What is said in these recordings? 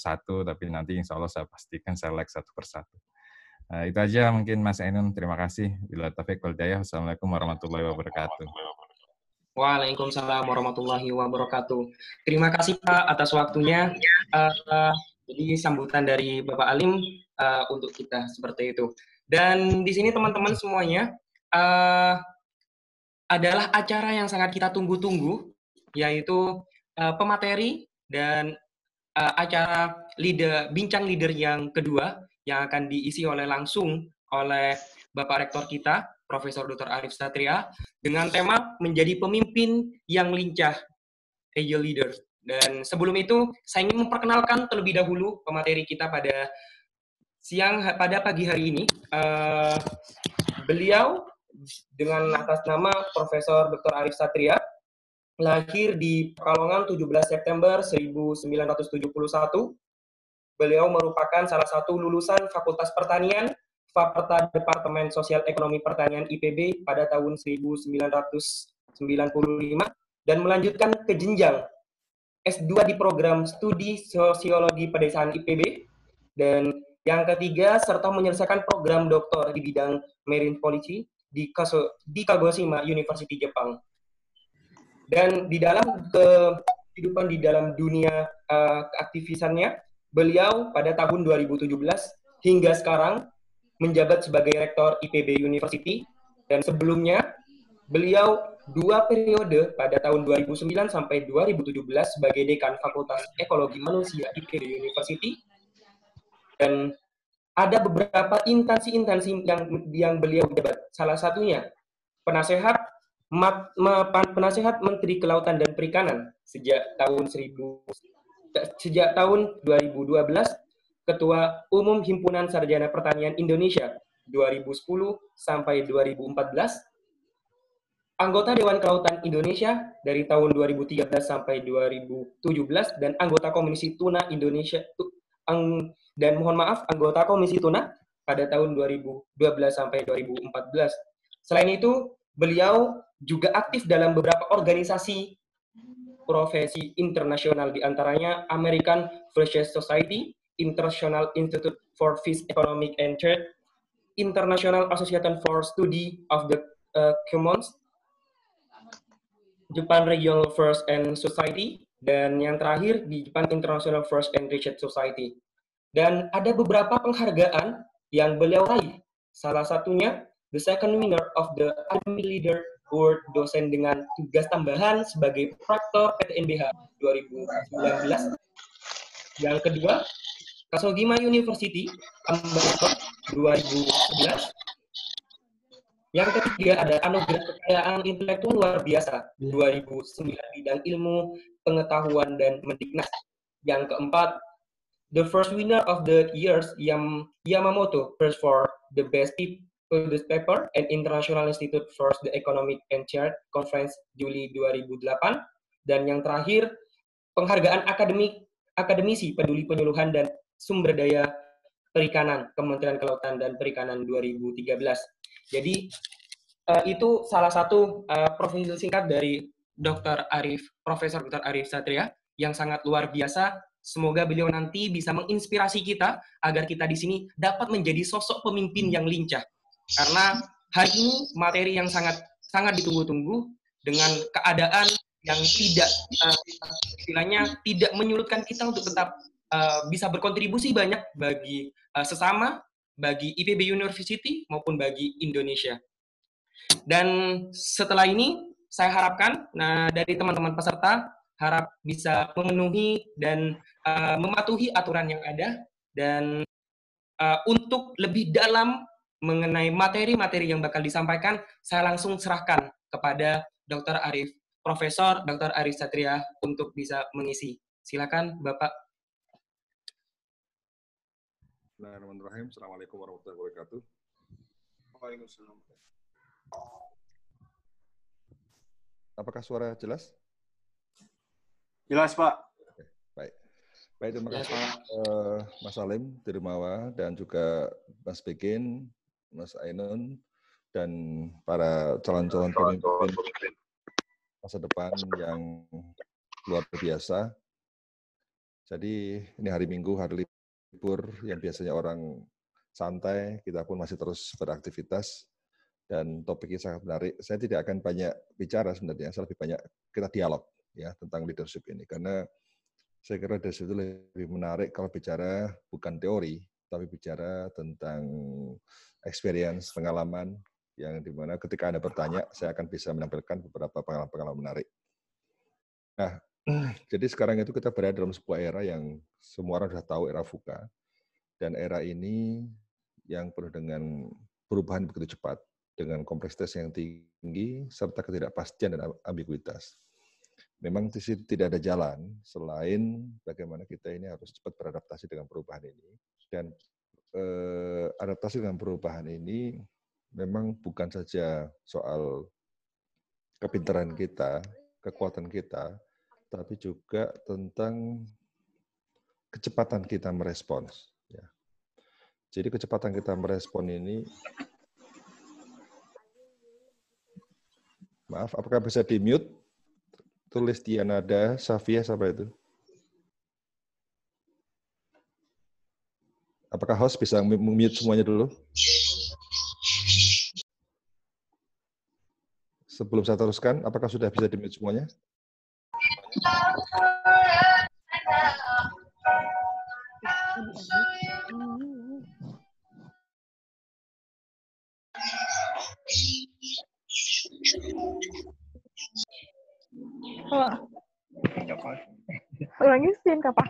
persatu, tapi nanti insya Allah saya pastikan saya like satu persatu. Uh, itu aja mungkin Mas Ainun. Terima kasih. Bila taufik wal Wassalamualaikum warahmatullahi wabarakatuh. Waalaikumsalam warahmatullahi wabarakatuh. Terima kasih Pak atas waktunya. Uh, jadi sambutan dari Bapak Alim uh, untuk kita seperti itu. Dan di sini teman-teman semuanya uh, adalah acara yang sangat kita tunggu-tunggu, yaitu uh, pemateri dan uh, acara leader bincang leader yang kedua yang akan diisi oleh langsung oleh Bapak Rektor kita, Profesor Dr. Arif Satria, dengan tema menjadi pemimpin yang lincah, agile leader. Dan sebelum itu, saya ingin memperkenalkan terlebih dahulu pemateri kita pada siang pada pagi hari ini. Uh, beliau dengan atas nama Profesor Dr. Arif Satria lahir di Pekalongan 17 September 1971 Beliau merupakan salah satu lulusan Fakultas Pertanian, Fakultas Departemen Sosial Ekonomi Pertanian IPB pada tahun 1995 dan melanjutkan ke jenjang S2 di program Studi Sosiologi Pedesaan IPB dan yang ketiga serta menyelesaikan program doktor di bidang Marine Policy di di Kagoshima University Jepang. Dan di dalam kehidupan di dalam dunia uh, keaktivisannya, Beliau pada tahun 2017 hingga sekarang menjabat sebagai rektor IPB University dan sebelumnya beliau dua periode pada tahun 2009 sampai 2017 sebagai dekan Fakultas Ekologi Manusia IPB University dan ada beberapa instansi-instansi yang yang beliau jabat. Salah satunya penasehat mat, penasehat Menteri Kelautan dan Perikanan sejak tahun 1000 sejak tahun 2012 Ketua Umum Himpunan Sarjana Pertanian Indonesia 2010 sampai 2014, anggota Dewan Kelautan Indonesia dari tahun 2013 sampai 2017 dan anggota Komisi Tuna Indonesia dan mohon maaf anggota Komisi Tuna pada tahun 2012 sampai 2014. Selain itu, beliau juga aktif dalam beberapa organisasi profesi internasional di antaranya American Fisheries Society, International Institute for Fish Economic and Trade, International Association for Study of the uh, Commons, Japan Regional First and Society, dan yang terakhir di Japan International First and Research Society. Dan ada beberapa penghargaan yang beliau raih. Salah satunya, the second winner of the Academy Leader Award dosen dengan tugas tambahan sebagai praktor PTNBH 2019. Yang kedua, Kasogima University Ambassador 2011. Yang ketiga ada anugerah kekayaan intelektual luar biasa 2009 bidang ilmu pengetahuan dan mendiknas. Yang keempat, the first winner of the years Yam Yamamoto first for the best this paper and International Institute for the Economic and Chart Conference Juli 2008 dan yang terakhir penghargaan akademik akademisi peduli penyuluhan dan sumber daya perikanan Kementerian Kelautan dan Perikanan 2013. Jadi uh, itu salah satu uh, profil singkat dari Dr. Arif, Profesor Dr. Arif Satria yang sangat luar biasa. Semoga beliau nanti bisa menginspirasi kita agar kita di sini dapat menjadi sosok pemimpin yang lincah karena hari ini materi yang sangat sangat ditunggu-tunggu dengan keadaan yang tidak uh, istilahnya tidak menyulitkan kita untuk tetap uh, bisa berkontribusi banyak bagi uh, sesama, bagi IPB University maupun bagi Indonesia. Dan setelah ini saya harapkan nah dari teman-teman peserta harap bisa memenuhi dan uh, mematuhi aturan yang ada dan uh, untuk lebih dalam mengenai materi-materi yang bakal disampaikan, saya langsung serahkan kepada Dr. Arif, Profesor Dr. Arif Satria untuk bisa mengisi. Silakan Bapak. Bismillahirrahmanirrahim. Assalamualaikum warahmatullahi wabarakatuh. Waalaikumsalam. Apakah suara jelas? Jelas, Pak. baik. Baik, terima kasih uh, Mas Salim Dirmawa dan juga Mas Begin Mas Ainun, dan para calon-calon pemimpin masa depan yang luar biasa. Jadi ini hari Minggu, hari libur yang biasanya orang santai, kita pun masih terus beraktivitas dan topiknya sangat menarik. Saya tidak akan banyak bicara sebenarnya, saya lebih banyak kita dialog ya tentang leadership ini karena saya kira leadership itu lebih menarik kalau bicara bukan teori, tapi bicara tentang experience, pengalaman yang di mana ketika Anda bertanya, saya akan bisa menampilkan beberapa pengalaman-pengalaman menarik. Nah, jadi sekarang itu kita berada dalam sebuah era yang semua orang sudah tahu era VUCA. Dan era ini yang penuh dengan perubahan begitu cepat, dengan kompleksitas yang tinggi, serta ketidakpastian dan ambiguitas. Memang tidak ada jalan selain bagaimana kita ini harus cepat beradaptasi dengan perubahan ini. Dan eh, adaptasi dengan perubahan ini memang bukan saja soal kepintaran kita, kekuatan kita, tapi juga tentang kecepatan kita merespons. Ya. Jadi kecepatan kita merespon ini Maaf, apakah bisa di-mute? Tulis Dianada, Safia, siapa itu? Apakah host bisa mute semuanya dulu? Sebelum saya teruskan, apakah sudah bisa di-mute semuanya? Oh. Orangnya sin kapan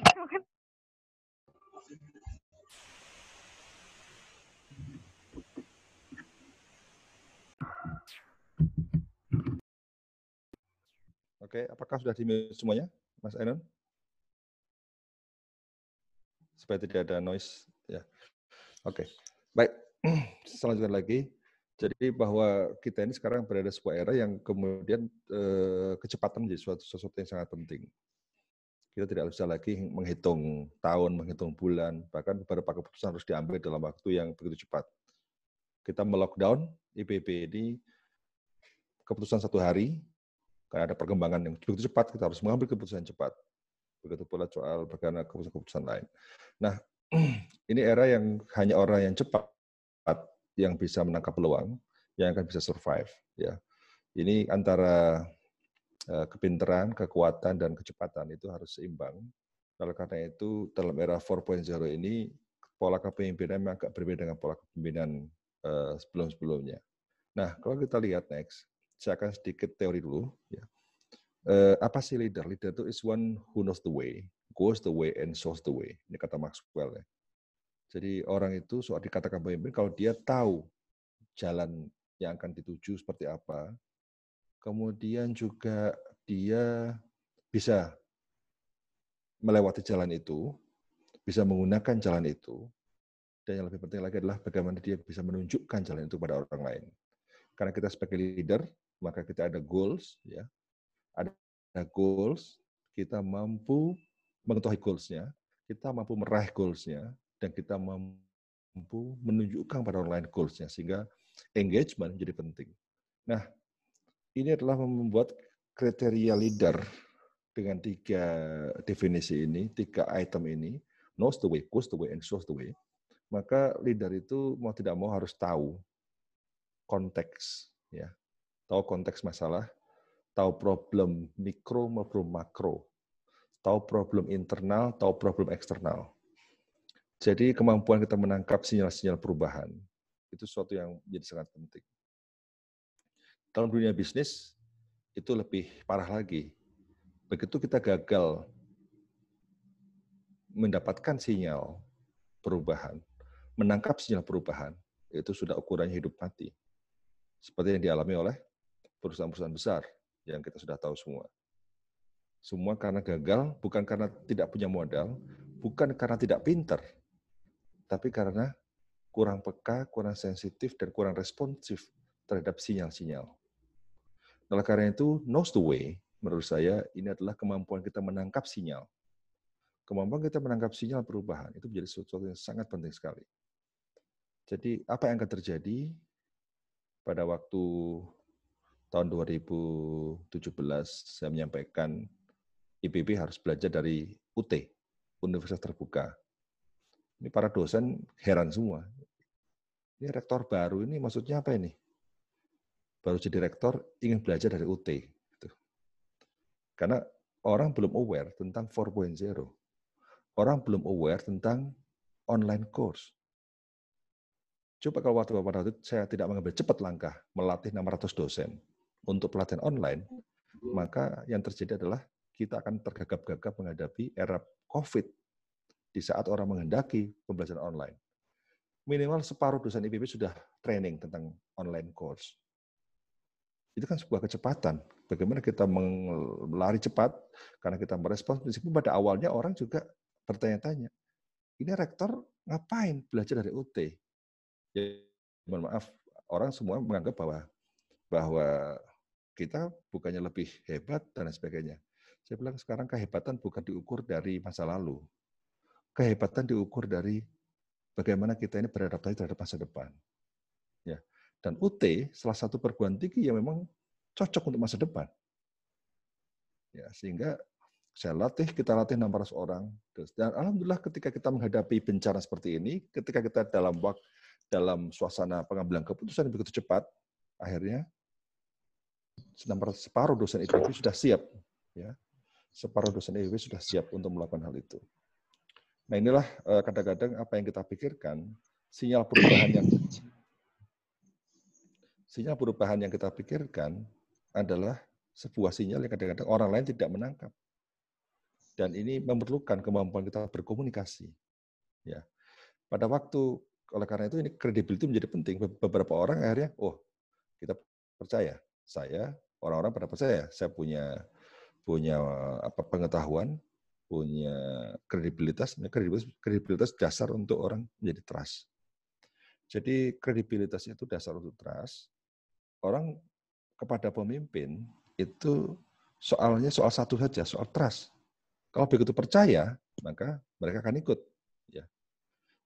Oke, apakah sudah di semuanya, Mas Enon? Supaya tidak ada noise. Ya. Oke, baik. Selanjutnya lagi, jadi bahwa kita ini sekarang berada sebuah era yang kemudian eh, kecepatan menjadi suatu sesuatu yang sangat penting. Kita tidak bisa lagi menghitung tahun, menghitung bulan, bahkan beberapa keputusan harus diambil dalam waktu yang begitu cepat. Kita melockdown IPB ini keputusan satu hari, karena ada perkembangan yang begitu cepat, kita harus mengambil keputusan cepat. Begitu pula soal bagaimana keputusan-keputusan lain. Nah, ini era yang hanya orang yang cepat yang bisa menangkap peluang, yang akan bisa survive. Ya, ini antara uh, kepintaran, kekuatan dan kecepatan itu harus seimbang. Oleh karena itu dalam era 4.0 ini pola kepemimpinan agak berbeda dengan pola kepemimpinan uh, sebelum-sebelumnya. Nah, kalau kita lihat next, saya akan sedikit teori dulu. Ya. Uh, apa sih leader? Leader itu is one who knows the way, goes the way, and shows the way. Ini kata Maxwell ya. Jadi orang itu soal dikatakan pemimpin kalau dia tahu jalan yang akan dituju seperti apa, kemudian juga dia bisa melewati jalan itu, bisa menggunakan jalan itu, dan yang lebih penting lagi adalah bagaimana dia bisa menunjukkan jalan itu pada orang lain. Karena kita sebagai leader, maka kita ada goals, ya, ada goals, kita mampu mengetahui goalsnya, kita mampu meraih goalsnya, dan kita mampu menunjukkan pada orang lain goals-nya sehingga engagement menjadi penting. Nah, ini adalah membuat kriteria leader dengan tiga definisi ini, tiga item ini, knows the way, goes the way, and shows the way. Maka leader itu mau tidak mau harus tahu konteks, ya, tahu konteks masalah, tahu problem mikro maupun makro, tahu problem internal, tahu problem eksternal. Jadi kemampuan kita menangkap sinyal-sinyal perubahan itu sesuatu yang menjadi sangat penting. Dalam dunia bisnis itu lebih parah lagi. Begitu kita gagal mendapatkan sinyal perubahan, menangkap sinyal perubahan, itu sudah ukurannya hidup mati. Seperti yang dialami oleh perusahaan-perusahaan besar yang kita sudah tahu semua. Semua karena gagal, bukan karena tidak punya modal, bukan karena tidak pinter, tapi karena kurang peka, kurang sensitif, dan kurang responsif terhadap sinyal-sinyal. Oleh karena itu, knows the way, menurut saya, ini adalah kemampuan kita menangkap sinyal. Kemampuan kita menangkap sinyal perubahan itu menjadi sesuatu yang sangat penting sekali. Jadi, apa yang akan terjadi pada waktu tahun 2017, saya menyampaikan IPB harus belajar dari UT, universitas terbuka. Ini para dosen heran semua. Ini rektor baru ini maksudnya apa ini? Baru jadi rektor ingin belajar dari UT. Gitu. Karena orang belum aware tentang 4.0. Orang belum aware tentang online course. Coba kalau waktu pada waktu saya tidak mengambil cepat langkah melatih 600 dosen untuk pelatihan online, maka yang terjadi adalah kita akan tergagap-gagap menghadapi era COVID di saat orang menghendaki pembelajaran online. Minimal separuh dosen IPB sudah training tentang online course. Itu kan sebuah kecepatan. Bagaimana kita melari cepat karena kita merespons meskipun pada awalnya orang juga bertanya-tanya, ini rektor ngapain belajar dari UT? Ya, mohon maaf, orang semua menganggap bahwa bahwa kita bukannya lebih hebat dan sebagainya. Saya bilang sekarang kehebatan bukan diukur dari masa lalu. Kehebatan diukur dari bagaimana kita ini beradaptasi terhadap masa depan. Ya. Dan UT salah satu perguruan tinggi yang memang cocok untuk masa depan. Ya, sehingga saya latih, kita latih 600 orang. Dan alhamdulillah ketika kita menghadapi bencana seperti ini, ketika kita dalam waktu dalam suasana pengambilan keputusan yang begitu cepat, akhirnya separuh dosen IPB sudah siap, ya, separuh dosen IPB sudah siap untuk melakukan hal itu. Nah inilah eh, kadang-kadang apa yang kita pikirkan, sinyal perubahan yang sinyal perubahan yang kita pikirkan adalah sebuah sinyal yang kadang-kadang orang lain tidak menangkap. Dan ini memerlukan kemampuan kita berkomunikasi. Ya. Pada waktu oleh karena itu ini credibility menjadi penting. Beberapa orang akhirnya, oh kita percaya, saya orang-orang pada percaya, saya punya punya apa pengetahuan, punya kredibilitas, kredibilitas, kredibilitas dasar untuk orang menjadi trust. Jadi kredibilitas itu dasar untuk trust. Orang kepada pemimpin itu soalnya soal satu saja, soal trust. Kalau begitu percaya, maka mereka akan ikut.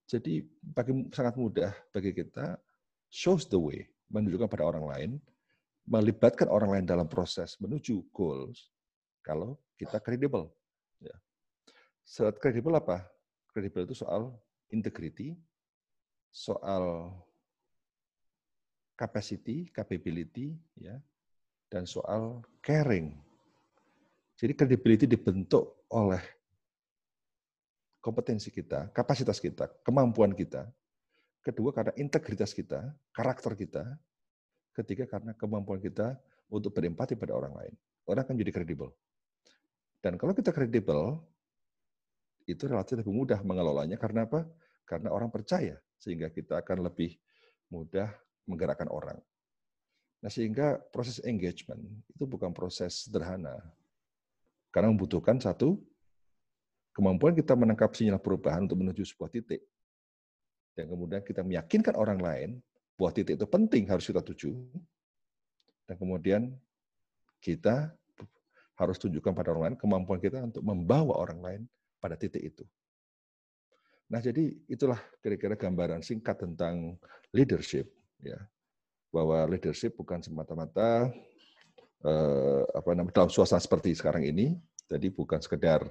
Jadi bagi, sangat mudah bagi kita shows the way, menunjukkan pada orang lain, melibatkan orang lain dalam proses menuju goals kalau kita kredibel. Ya. Kredibel apa? Kredibel itu soal integrity, soal capacity, capability, ya, dan soal caring. Jadi credibility dibentuk oleh kompetensi kita, kapasitas kita, kemampuan kita. Kedua karena integritas kita, karakter kita. Ketiga karena kemampuan kita untuk berempati pada orang lain. Orang akan jadi kredibel. Dan kalau kita kredibel, itu relatif lebih mudah mengelolanya. Karena apa? Karena orang percaya. Sehingga kita akan lebih mudah menggerakkan orang. Nah, sehingga proses engagement itu bukan proses sederhana. Karena membutuhkan satu kemampuan kita menangkap sinyal perubahan untuk menuju sebuah titik. Dan kemudian kita meyakinkan orang lain bahwa titik itu penting harus kita tuju. Dan kemudian kita harus tunjukkan pada orang lain kemampuan kita untuk membawa orang lain pada titik itu. Nah, jadi itulah kira-kira gambaran singkat tentang leadership ya. Bahwa leadership bukan semata-mata eh, apa namanya dalam suasana seperti sekarang ini, jadi bukan sekedar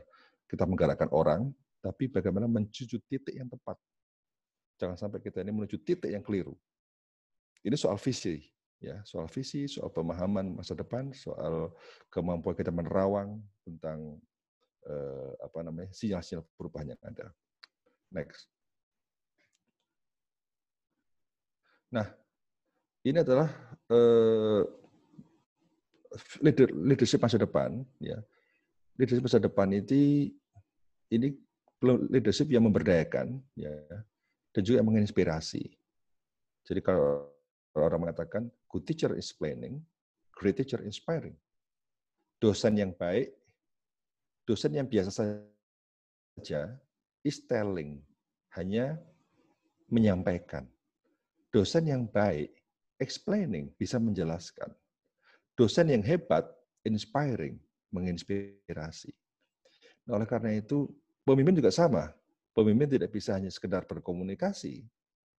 kita menggerakkan orang, tapi bagaimana menuju titik yang tepat. Jangan sampai kita ini menuju titik yang keliru. Ini soal visi, ya, soal visi, soal pemahaman masa depan, soal kemampuan kita menerawang tentang eh, apa namanya sinyal-sinyal perubahan yang ada. Next. Nah, ini adalah eh, leadership masa depan, ya. Leadership masa depan itu ini leadership yang memberdayakan ya dan juga yang menginspirasi. Jadi kalau orang mengatakan good teacher is planning, great teacher inspiring. Dosen yang baik, dosen yang biasa saja is telling, hanya menyampaikan. Dosen yang baik, explaining, bisa menjelaskan. Dosen yang hebat, inspiring, menginspirasi. Nah, oleh karena itu, Pemimpin juga sama. Pemimpin tidak bisa hanya sekedar berkomunikasi,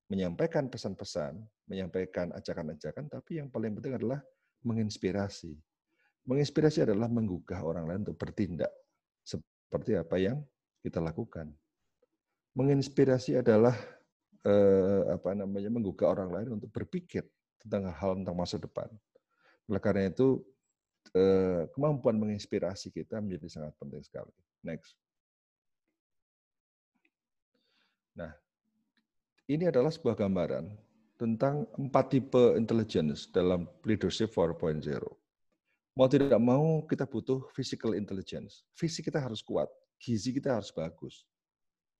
menyampaikan pesan-pesan, menyampaikan ajakan-ajakan, tapi yang paling penting adalah menginspirasi. Menginspirasi adalah menggugah orang lain untuk bertindak seperti apa yang kita lakukan. Menginspirasi adalah eh, apa namanya menggugah orang lain untuk berpikir tentang hal tentang masa depan. Oleh karena itu eh, kemampuan menginspirasi kita menjadi sangat penting sekali. Next. Nah, ini adalah sebuah gambaran tentang empat tipe intelligence dalam leadership 4.0. Mau tidak mau kita butuh physical intelligence. Fisik kita harus kuat, gizi kita harus bagus.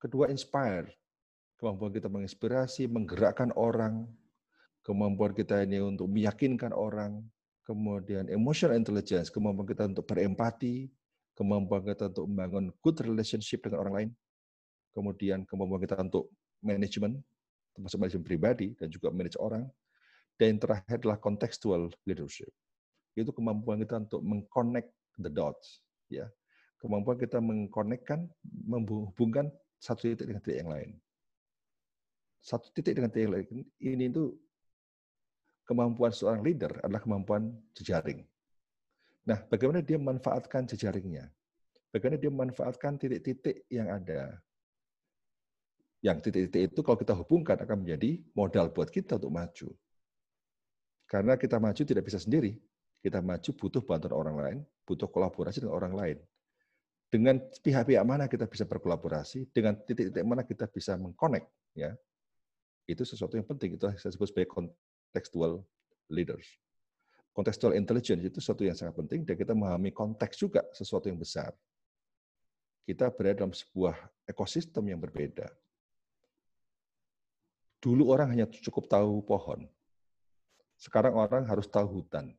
Kedua, inspire. Kemampuan kita menginspirasi, menggerakkan orang. Kemampuan kita ini untuk meyakinkan orang. Kemudian emotional intelligence, kemampuan kita untuk berempati. Kemampuan kita untuk membangun good relationship dengan orang lain. Kemudian kemampuan kita untuk manajemen, termasuk manajemen pribadi dan juga manage orang. Dan yang terakhir adalah contextual leadership. Itu kemampuan kita untuk mengconnect the dots, ya. Kemampuan kita mengkonekkan, menghubungkan satu titik dengan titik yang lain. Satu titik dengan titik yang lain. Ini itu kemampuan seorang leader adalah kemampuan jejaring. Nah, bagaimana dia memanfaatkan jejaringnya? Bagaimana dia memanfaatkan titik-titik yang ada? Yang titik-titik itu kalau kita hubungkan akan menjadi modal buat kita untuk maju. Karena kita maju tidak bisa sendiri. Kita maju butuh bantuan orang lain, butuh kolaborasi dengan orang lain. Dengan pihak-pihak mana kita bisa berkolaborasi, dengan titik-titik mana kita bisa mengconnect, ya. Itu sesuatu yang penting. Itu saya sebut sebagai contextual leaders. Contextual intelligence itu sesuatu yang sangat penting dan kita memahami konteks juga sesuatu yang besar. Kita berada dalam sebuah ekosistem yang berbeda Dulu orang hanya cukup tahu pohon. Sekarang orang harus tahu hutan.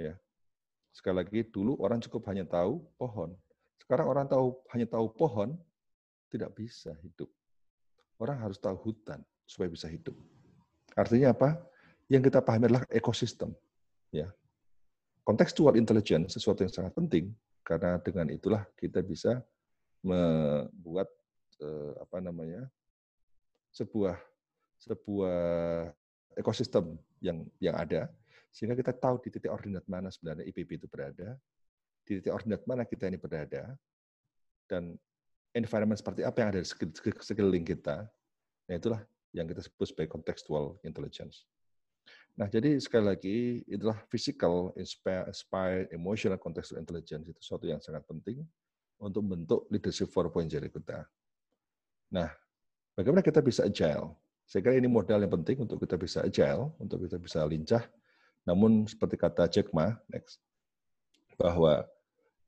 Ya. Sekali lagi, dulu orang cukup hanya tahu pohon. Sekarang orang tahu hanya tahu pohon, tidak bisa hidup. Orang harus tahu hutan supaya bisa hidup. Artinya apa? Yang kita pahami adalah ekosistem. Ya. Contextual intelligence sesuatu yang sangat penting karena dengan itulah kita bisa membuat eh, apa namanya sebuah sebuah ekosistem yang yang ada sehingga kita tahu di titik ordinat mana sebenarnya IPB itu berada, di titik ordinat mana kita ini berada, dan environment seperti apa yang ada di sekeliling kita. Nah itulah yang kita sebut sebagai contextual intelligence. Nah, jadi sekali lagi itulah physical, inspired, emotional, contextual intelligence itu sesuatu yang sangat penting untuk membentuk leadership 4.0 kita. Nah, Bagaimana kita bisa agile? Saya kira ini modal yang penting untuk kita bisa agile, untuk kita bisa lincah. Namun seperti kata Jack Ma, next, bahwa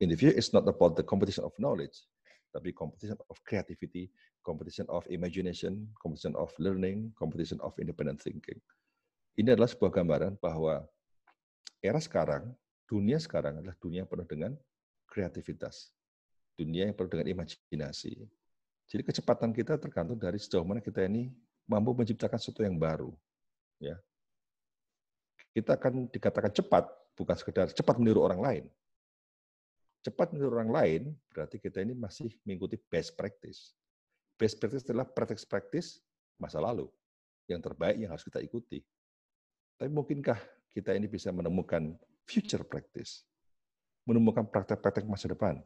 in the future is not about the competition of knowledge, tapi competition of creativity, competition of imagination, competition of learning, competition of independent thinking. Ini adalah sebuah gambaran bahwa era sekarang, dunia sekarang adalah dunia penuh dengan kreativitas. Dunia yang penuh dengan imajinasi. Jadi kecepatan kita tergantung dari sejauh mana kita ini mampu menciptakan sesuatu yang baru. Ya. Kita akan dikatakan cepat, bukan sekedar cepat meniru orang lain. Cepat meniru orang lain berarti kita ini masih mengikuti best practice. Best practice adalah practice-practice masa lalu yang terbaik yang harus kita ikuti. Tapi mungkinkah kita ini bisa menemukan future practice? Menemukan praktek-praktek masa depan?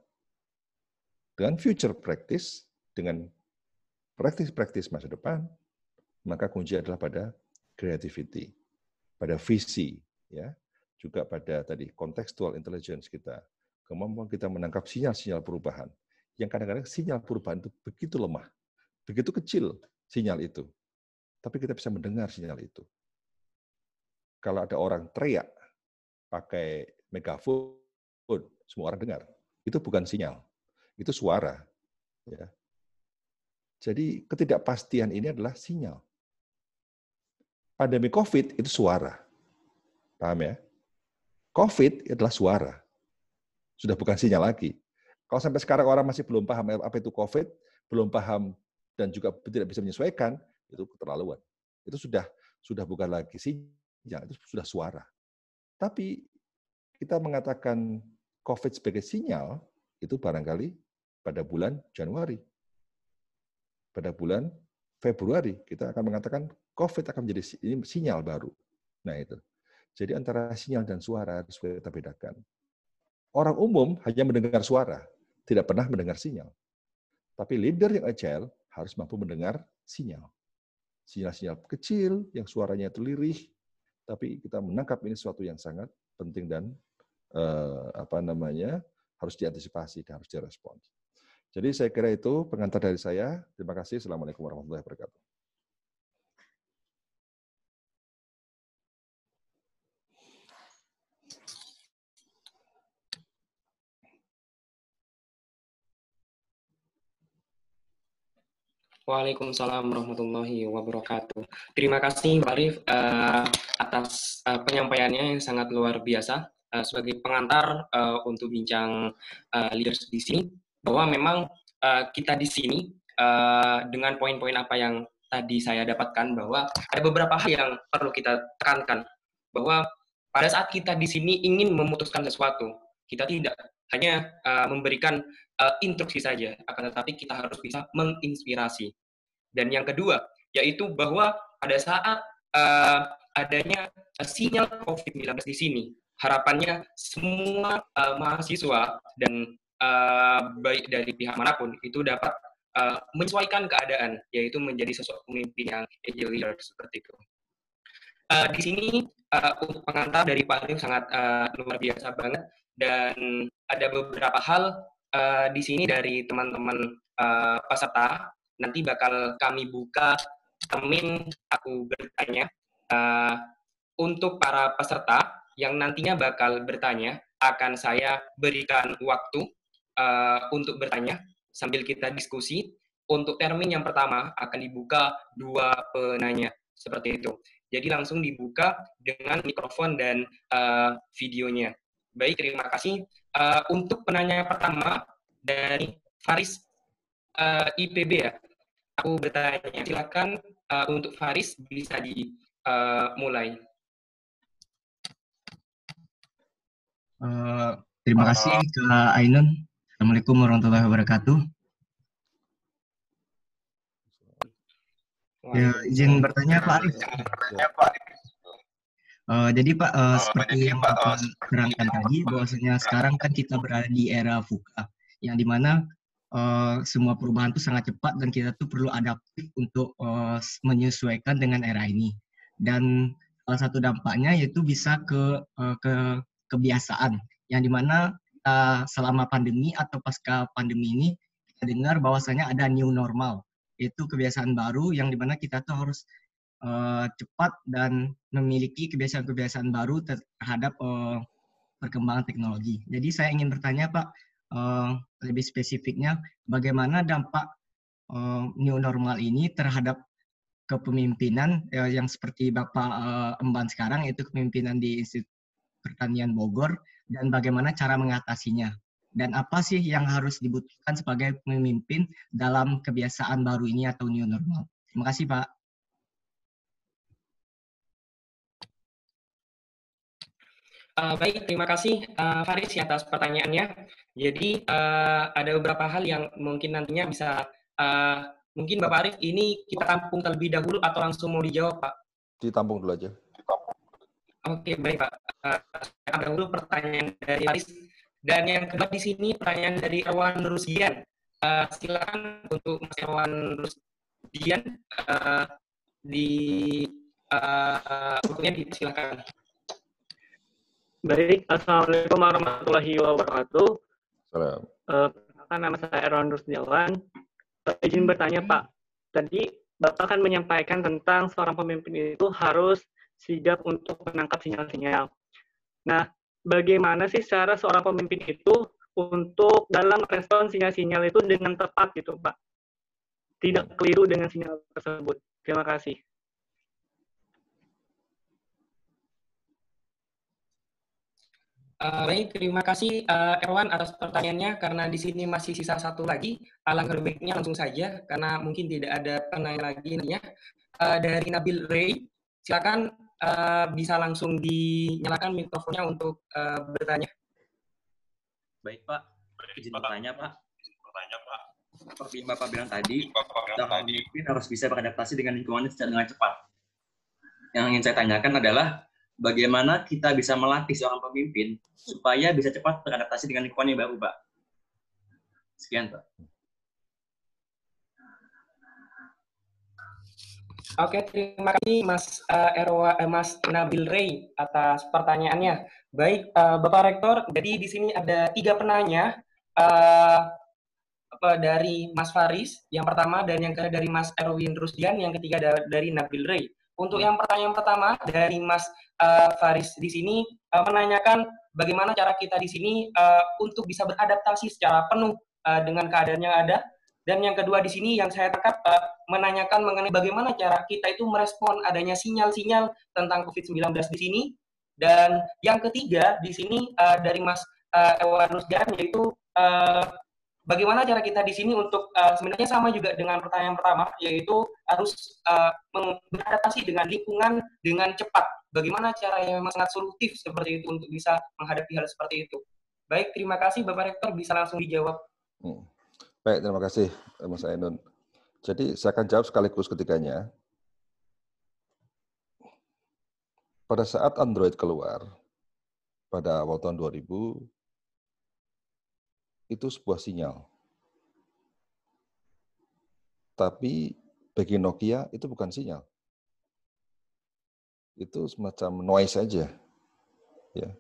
Dengan future practice, dengan praktis-praktis masa depan, maka kunci adalah pada creativity, pada visi, ya, juga pada tadi contextual intelligence kita, kemampuan kita menangkap sinyal-sinyal perubahan. Yang kadang-kadang sinyal perubahan itu begitu lemah, begitu kecil sinyal itu, tapi kita bisa mendengar sinyal itu. Kalau ada orang teriak pakai megafon, semua orang dengar. Itu bukan sinyal, itu suara. Ya, jadi ketidakpastian ini adalah sinyal. Pandemi COVID itu suara. Paham ya? COVID adalah suara. Sudah bukan sinyal lagi. Kalau sampai sekarang orang masih belum paham apa itu COVID, belum paham dan juga tidak bisa menyesuaikan, itu keterlaluan. Itu sudah sudah bukan lagi sinyal, itu sudah suara. Tapi kita mengatakan COVID sebagai sinyal, itu barangkali pada bulan Januari pada bulan Februari kita akan mengatakan COVID akan menjadi ini sinyal baru. Nah itu. Jadi antara sinyal dan suara harus kita bedakan. Orang umum hanya mendengar suara, tidak pernah mendengar sinyal. Tapi leader yang agile harus mampu mendengar sinyal. Sinyal-sinyal kecil yang suaranya terlirih, tapi kita menangkap ini sesuatu yang sangat penting dan eh, apa namanya harus diantisipasi dan harus direspon. Jadi saya kira itu pengantar dari saya. Terima kasih. Assalamualaikum warahmatullahi wabarakatuh. Waalaikumsalam warahmatullahi wabarakatuh. Terima kasih Mbak uh, atas uh, penyampaiannya yang sangat luar biasa uh, sebagai pengantar uh, untuk bincang uh, leaders di sini bahwa memang uh, kita di sini uh, dengan poin-poin apa yang tadi saya dapatkan bahwa ada beberapa hal yang perlu kita tekankan bahwa pada saat kita di sini ingin memutuskan sesuatu kita tidak hanya uh, memberikan uh, instruksi saja, akan tetapi kita harus bisa menginspirasi. Dan yang kedua, yaitu bahwa pada saat uh, adanya sinyal COVID-19 di sini, harapannya semua uh, mahasiswa dan uh, baik dari pihak mana pun itu dapat uh, menyesuaikan keadaan, yaitu menjadi sosok pemimpin yang agile leader seperti itu. Uh, di sini uh, untuk pengantar dari Pak Arif sangat uh, luar biasa banget dan ada beberapa hal uh, di sini dari teman-teman uh, peserta. Nanti bakal kami buka termin aku bertanya. Uh, untuk para peserta yang nantinya bakal bertanya, akan saya berikan waktu uh, untuk bertanya sambil kita diskusi. Untuk termin yang pertama akan dibuka dua penanya seperti itu. Jadi langsung dibuka dengan mikrofon dan uh, videonya. Baik, terima kasih. Uh, untuk penanya pertama dari Faris uh, IPB ya. Aku bertanya, silakan uh, untuk Faris bisa dimulai. Uh, terima kasih ke Ainun. Assalamualaikum warahmatullahi wabarakatuh. Ya, izin bertanya Pak Arif. Uh, jadi Pak, uh, seperti yang Bapak terangkan tadi, bahwasanya sekarang kan kita berada di era VUCA yang di mana uh, semua perubahan itu sangat cepat dan kita tuh perlu adaptif untuk uh, menyesuaikan dengan era ini. Dan salah satu dampaknya yaitu bisa ke uh, ke kebiasaan yang di mana uh, selama pandemi atau pasca pandemi ini kita dengar bahwasanya ada new normal yaitu kebiasaan baru yang di mana kita tuh harus uh, cepat dan memiliki kebiasaan-kebiasaan baru terhadap uh, perkembangan teknologi. Jadi saya ingin bertanya Pak, uh, lebih spesifiknya bagaimana dampak uh, new normal ini terhadap kepemimpinan uh, yang seperti Bapak uh, emban sekarang yaitu kepemimpinan di Institut Pertanian Bogor dan bagaimana cara mengatasinya dan apa sih yang harus dibutuhkan sebagai pemimpin dalam kebiasaan baru ini atau new normal. Terima kasih Pak. Uh, baik, terima kasih uh, Faris atas pertanyaannya. Jadi uh, ada beberapa hal yang mungkin nantinya bisa, uh, mungkin Bapak Arif ini kita tampung terlebih dahulu atau langsung mau dijawab Pak? Ditampung dulu aja. Oke, baik Pak. Uh, ada dulu pertanyaan dari Faris. Dan yang kedua di sini pertanyaan dari Erwan Rusian. Uh, silakan untuk Mas Erwan Rusian uh, di uh, waktunya silakan. Baik, Assalamualaikum warahmatullahi wabarakatuh. Salam. Uh, nama saya Erwan Rusdiawan. Uh, izin bertanya Pak, tadi Bapak kan menyampaikan tentang seorang pemimpin itu harus sigap untuk menangkap sinyal-sinyal. Nah, bagaimana sih cara seorang pemimpin itu untuk dalam respon sinyal-sinyal itu dengan tepat gitu Pak? Tidak keliru dengan sinyal tersebut. Terima kasih. Uh, baik, terima kasih uh, Erwan atas pertanyaannya. Karena di sini masih sisa satu lagi, alangkah baiknya langsung saja karena mungkin tidak ada penanya lagi ya. Uh, dari Nabil Ray, silakan uh, bisa langsung dinyalakan mikrofonnya untuk uh, bertanya. Baik Pak, izin bertanya Pak. Bertanya Pak. Seperti yang Bapak bilang tadi, seorang pemimpin harus bisa beradaptasi dengan lingkungannya secara dengan cepat. Yang ingin saya tanyakan adalah bagaimana kita bisa melatih seorang pemimpin supaya bisa cepat beradaptasi dengan lingkungan yang baru, Pak. Sekian, Pak. Oke, terima kasih Mas uh, Erwa, eh, Mas Nabil Ray atas pertanyaannya. Baik, uh, Bapak Rektor, jadi di sini ada tiga penanya uh, dari Mas Faris, yang pertama, dan yang kedua dari Mas Erwin Rusdian, yang ketiga dari Nabil Ray. Untuk yang pertanyaan pertama dari Mas uh, Faris di sini uh, menanyakan bagaimana cara kita di sini uh, untuk bisa beradaptasi secara penuh uh, dengan keadaan yang ada dan yang kedua di sini yang saya tangkap uh, menanyakan mengenai bagaimana cara kita itu merespon adanya sinyal-sinyal tentang COVID-19 di sini. Dan yang ketiga di sini uh, dari Mas uh, Ewan Rusdan yaitu uh, bagaimana cara kita di sini untuk uh, sebenarnya sama juga dengan pertanyaan pertama yaitu harus uh, beradaptasi dengan lingkungan dengan cepat. Bagaimana cara yang memang sangat solutif seperti itu untuk bisa menghadapi hal seperti itu. Baik, terima kasih Bapak Rektor bisa langsung dijawab. Hmm. Baik, terima kasih Mas Ainun. Jadi saya akan jawab sekaligus ketiganya. Pada saat Android keluar, pada awal tahun 2000, itu sebuah sinyal. Tapi bagi Nokia itu bukan sinyal. Itu semacam noise saja. Ya.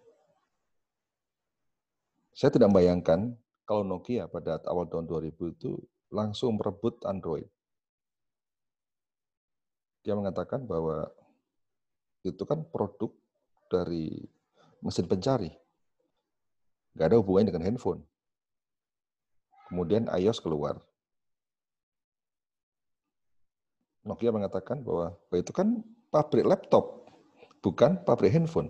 Saya tidak membayangkan kalau Nokia pada awal tahun 2000 itu langsung merebut Android. Dia mengatakan bahwa itu kan produk dari mesin pencari. Nggak ada hubungannya dengan handphone. Kemudian iOS keluar. Nokia mengatakan bahwa itu kan pabrik laptop, bukan pabrik handphone.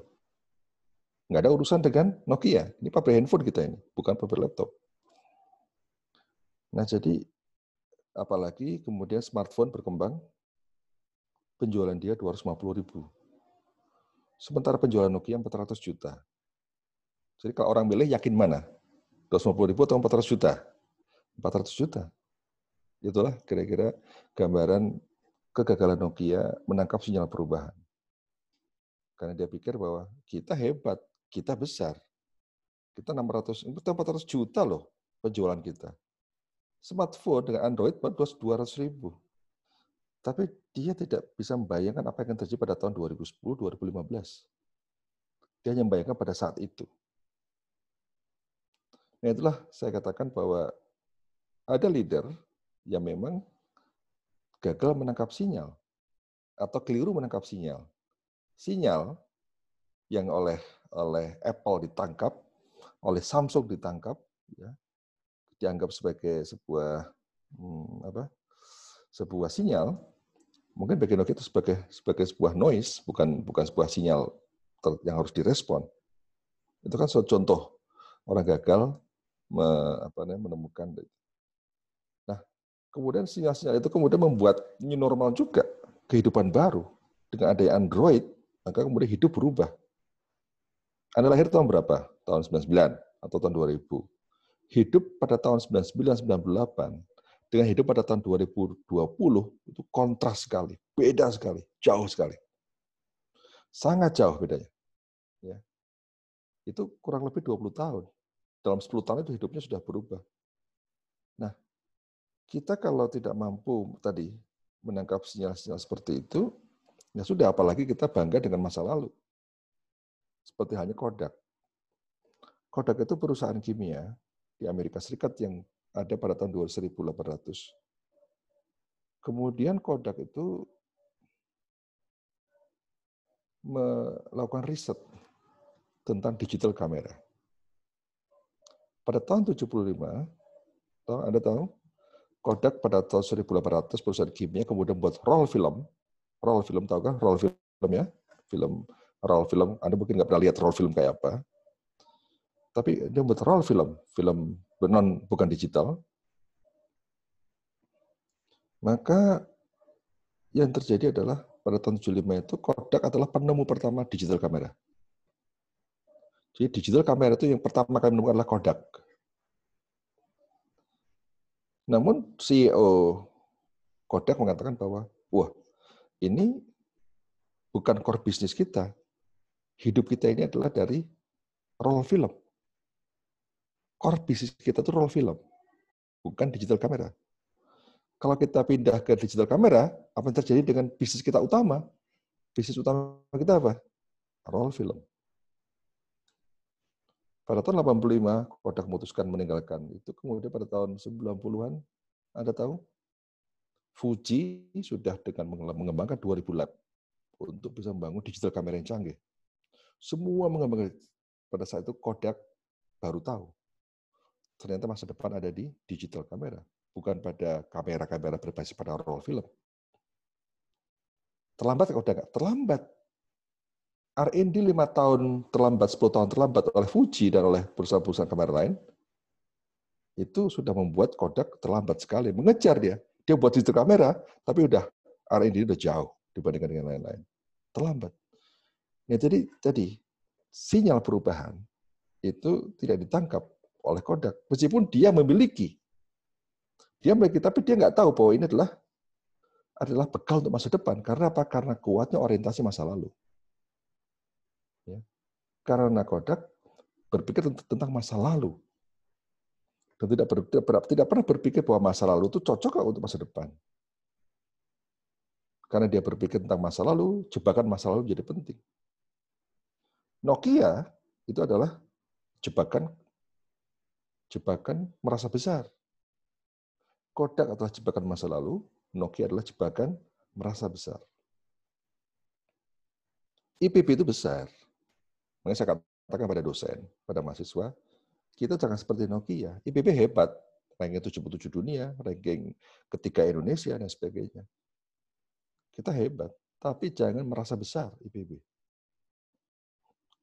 Nggak ada urusan dengan Nokia. Ini pabrik handphone kita ini, bukan pabrik laptop. Nah, jadi apalagi kemudian smartphone berkembang, penjualan dia 250 ribu. Sementara penjualan Nokia 400 juta. Jadi kalau orang milih yakin mana? 250 ribu atau 400 juta? 400 juta. Itulah kira-kira gambaran kegagalan Nokia menangkap sinyal perubahan. Karena dia pikir bahwa kita hebat, kita besar. Kita 600, kita 400 juta loh penjualan kita smartphone dengan Android baru 200 ribu. Tapi dia tidak bisa membayangkan apa yang akan terjadi pada tahun 2010-2015. Dia hanya membayangkan pada saat itu. Nah itulah saya katakan bahwa ada leader yang memang gagal menangkap sinyal atau keliru menangkap sinyal. Sinyal yang oleh oleh Apple ditangkap, oleh Samsung ditangkap, ya, dianggap sebagai sebuah hmm, apa sebuah sinyal mungkin bagi Nokia itu sebagai sebagai sebuah noise bukan bukan sebuah sinyal yang harus direspon itu kan suatu contoh orang gagal me, apa menemukan nah kemudian sinyal-sinyal itu kemudian membuat new normal juga kehidupan baru dengan adanya Android maka kemudian hidup berubah anda lahir tahun berapa? Tahun 99 atau tahun 2000? Hidup pada tahun 99-98 dengan hidup pada tahun 2020 itu kontras sekali, beda sekali, jauh sekali. Sangat jauh bedanya. Ya. Itu kurang lebih 20 tahun. Dalam 10 tahun itu hidupnya sudah berubah. Nah, kita kalau tidak mampu tadi menangkap sinyal-sinyal seperti itu, ya sudah apalagi kita bangga dengan masa lalu. Seperti hanya Kodak. Kodak itu perusahaan kimia di Amerika Serikat yang ada pada tahun 1800. Kemudian Kodak itu melakukan riset tentang digital kamera. Pada tahun 75, tahu, Anda tahu, Kodak pada tahun 1800 perusahaan kimia kemudian buat roll film. Roll film tahu kan? Roll film ya? Film roll film. Anda mungkin nggak pernah lihat roll film kayak apa tapi dia roll film, film non bukan digital. Maka yang terjadi adalah pada tahun 75 itu Kodak adalah penemu pertama digital kamera. Jadi digital kamera itu yang pertama kali menemukan adalah Kodak. Namun CEO Kodak mengatakan bahwa, wah ini bukan core bisnis kita. Hidup kita ini adalah dari roll film core bisnis kita itu roll film, bukan digital kamera. kalau kita pindah ke digital kamera, apa yang terjadi dengan bisnis kita utama? Bisnis utama kita apa? Roll film. Pada tahun 85, Kodak memutuskan meninggalkan itu. Kemudian pada tahun 90-an, Anda tahu? Fuji sudah dengan mengembangkan 2000 lab untuk bisa membangun digital kamera yang canggih. Semua mengembangkan. Pada saat itu Kodak baru tahu. Ternyata masa depan ada di digital kamera. Bukan pada kamera-kamera berbasis pada roll film. Terlambat Kodak? Terlambat R&D lima tahun terlambat, 10 tahun terlambat oleh Fuji dan oleh perusahaan-perusahaan kamera lain, itu sudah membuat Kodak terlambat sekali. Mengejar dia. Dia buat digital kamera, tapi udah R&D udah jauh dibandingkan dengan lain-lain. Terlambat. Ya, jadi tadi sinyal perubahan itu tidak ditangkap oleh Kodak. Meskipun dia memiliki. Dia memiliki, tapi dia nggak tahu bahwa ini adalah adalah bekal untuk masa depan. Karena apa? Karena kuatnya orientasi masa lalu. Karena Kodak berpikir tentang masa lalu. Dan tidak, ber, tidak, tidak pernah berpikir bahwa masa lalu itu cocok untuk masa depan. Karena dia berpikir tentang masa lalu, jebakan masa lalu jadi penting. Nokia itu adalah jebakan jebakan merasa besar. Kodak adalah jebakan masa lalu, Nokia adalah jebakan merasa besar. IPB itu besar, Makanya saya katakan pada dosen, pada mahasiswa, kita jangan seperti Nokia. IPB hebat, ranking 77 dunia, ranking ketiga Indonesia, dan sebagainya. Kita hebat, tapi jangan merasa besar IPB.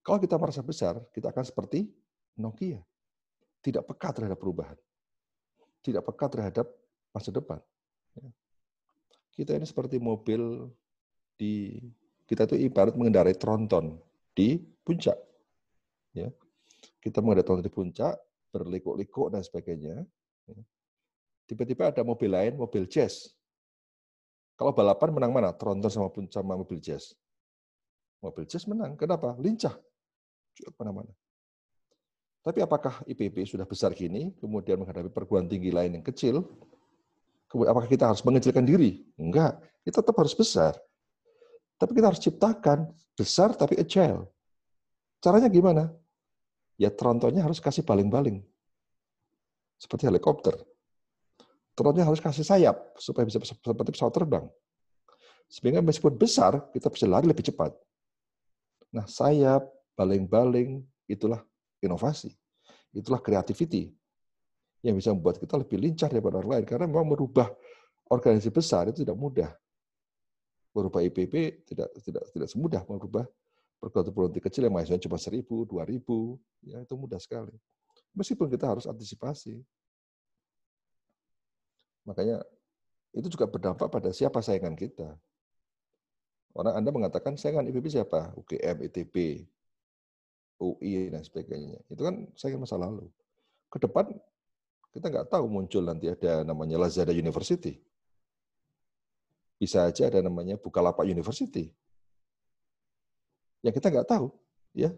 Kalau kita merasa besar, kita akan seperti Nokia. Tidak peka terhadap perubahan. Tidak peka terhadap masa depan. Ya. Kita ini seperti mobil di kita itu ibarat mengendarai tronton di puncak. Ya. Kita menghadapi di puncak, berlikuk-likuk dan sebagainya. Ya. Tiba-tiba ada mobil lain, mobil jazz. Kalau balapan menang mana? Tronton sama sama mobil jazz. Mobil jazz menang. Kenapa? Lincah. Cukup mana-mana. Tapi apakah IPB sudah besar gini, kemudian menghadapi perguruan tinggi lain yang kecil, kemudian apakah kita harus mengecilkan diri? Enggak, kita tetap harus besar. Tapi kita harus ciptakan besar tapi agile. Caranya gimana? Ya trontonnya harus kasih baling-baling. Seperti helikopter. Trontonnya harus kasih sayap supaya bisa seperti pesawat terbang. Sehingga meskipun besar, kita bisa lari lebih cepat. Nah, sayap, baling-baling, itulah inovasi. Itulah creativity yang bisa membuat kita lebih lincah daripada orang lain. Karena memang merubah organisasi besar itu tidak mudah merubah IPB tidak tidak tidak semudah merubah perguruan tinggi kecil yang mahasiswa cuma seribu, dua ribu, ya itu mudah sekali. Meskipun kita harus antisipasi. Makanya itu juga berdampak pada siapa saingan kita. Orang Anda mengatakan saingan IPB siapa? UGM, ITB, UI, dan sebagainya. Itu kan saingan masa lalu. Ke depan kita nggak tahu muncul nanti ada namanya Lazada University bisa aja ada namanya Bukalapak University. Yang kita nggak tahu, ya.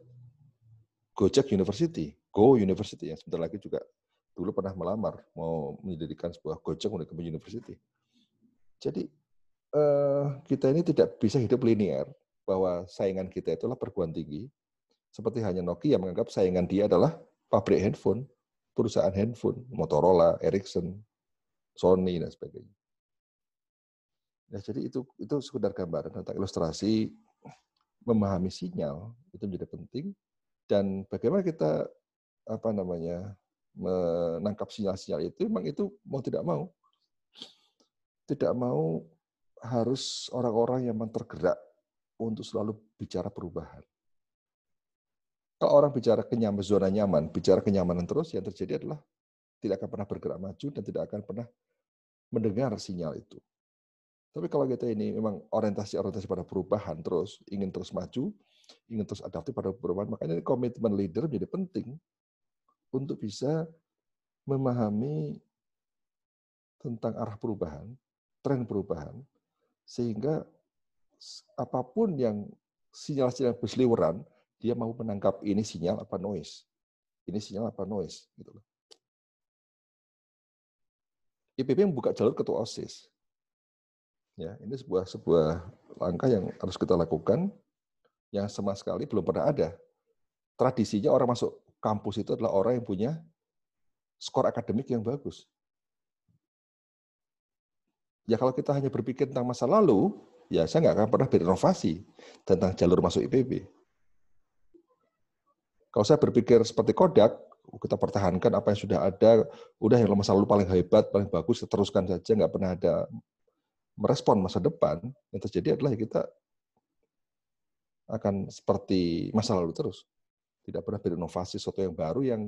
Gojek University, Go University yang sebentar lagi juga dulu pernah melamar mau mendirikan sebuah Gojek University. Jadi eh, kita ini tidak bisa hidup linear bahwa saingan kita itulah perguruan tinggi. Seperti hanya Nokia menganggap saingan dia adalah pabrik handphone, perusahaan handphone, Motorola, Ericsson, Sony dan sebagainya. Ya, jadi itu itu sekedar gambaran tentang ilustrasi memahami sinyal itu menjadi penting dan bagaimana kita apa namanya menangkap sinyal-sinyal itu memang itu mau tidak mau tidak mau harus orang-orang yang tergerak untuk selalu bicara perubahan. Kalau orang bicara kenyaman zona nyaman, bicara kenyamanan terus, yang terjadi adalah tidak akan pernah bergerak maju dan tidak akan pernah mendengar sinyal itu. Tapi kalau kita ini memang orientasi-orientasi pada perubahan terus, ingin terus maju, ingin terus adaptif pada perubahan, makanya komitmen leader menjadi penting untuk bisa memahami tentang arah perubahan, tren perubahan, sehingga apa pun yang sinyal-sinyal berseliweran, dia mau menangkap ini sinyal apa noise. Ini sinyal apa noise. Gitu loh. IPB membuka jalur ketua OSIS. Ya, ini sebuah sebuah langkah yang harus kita lakukan yang sama sekali belum pernah ada. Tradisinya orang masuk kampus itu adalah orang yang punya skor akademik yang bagus. Ya kalau kita hanya berpikir tentang masa lalu, ya saya nggak akan pernah berinovasi tentang jalur masuk IPB. Kalau saya berpikir seperti Kodak, kita pertahankan apa yang sudah ada, udah yang masa lalu paling hebat, paling bagus, teruskan saja, nggak pernah ada merespon masa depan, yang terjadi adalah kita akan seperti masa lalu terus. Tidak pernah berinovasi sesuatu yang baru yang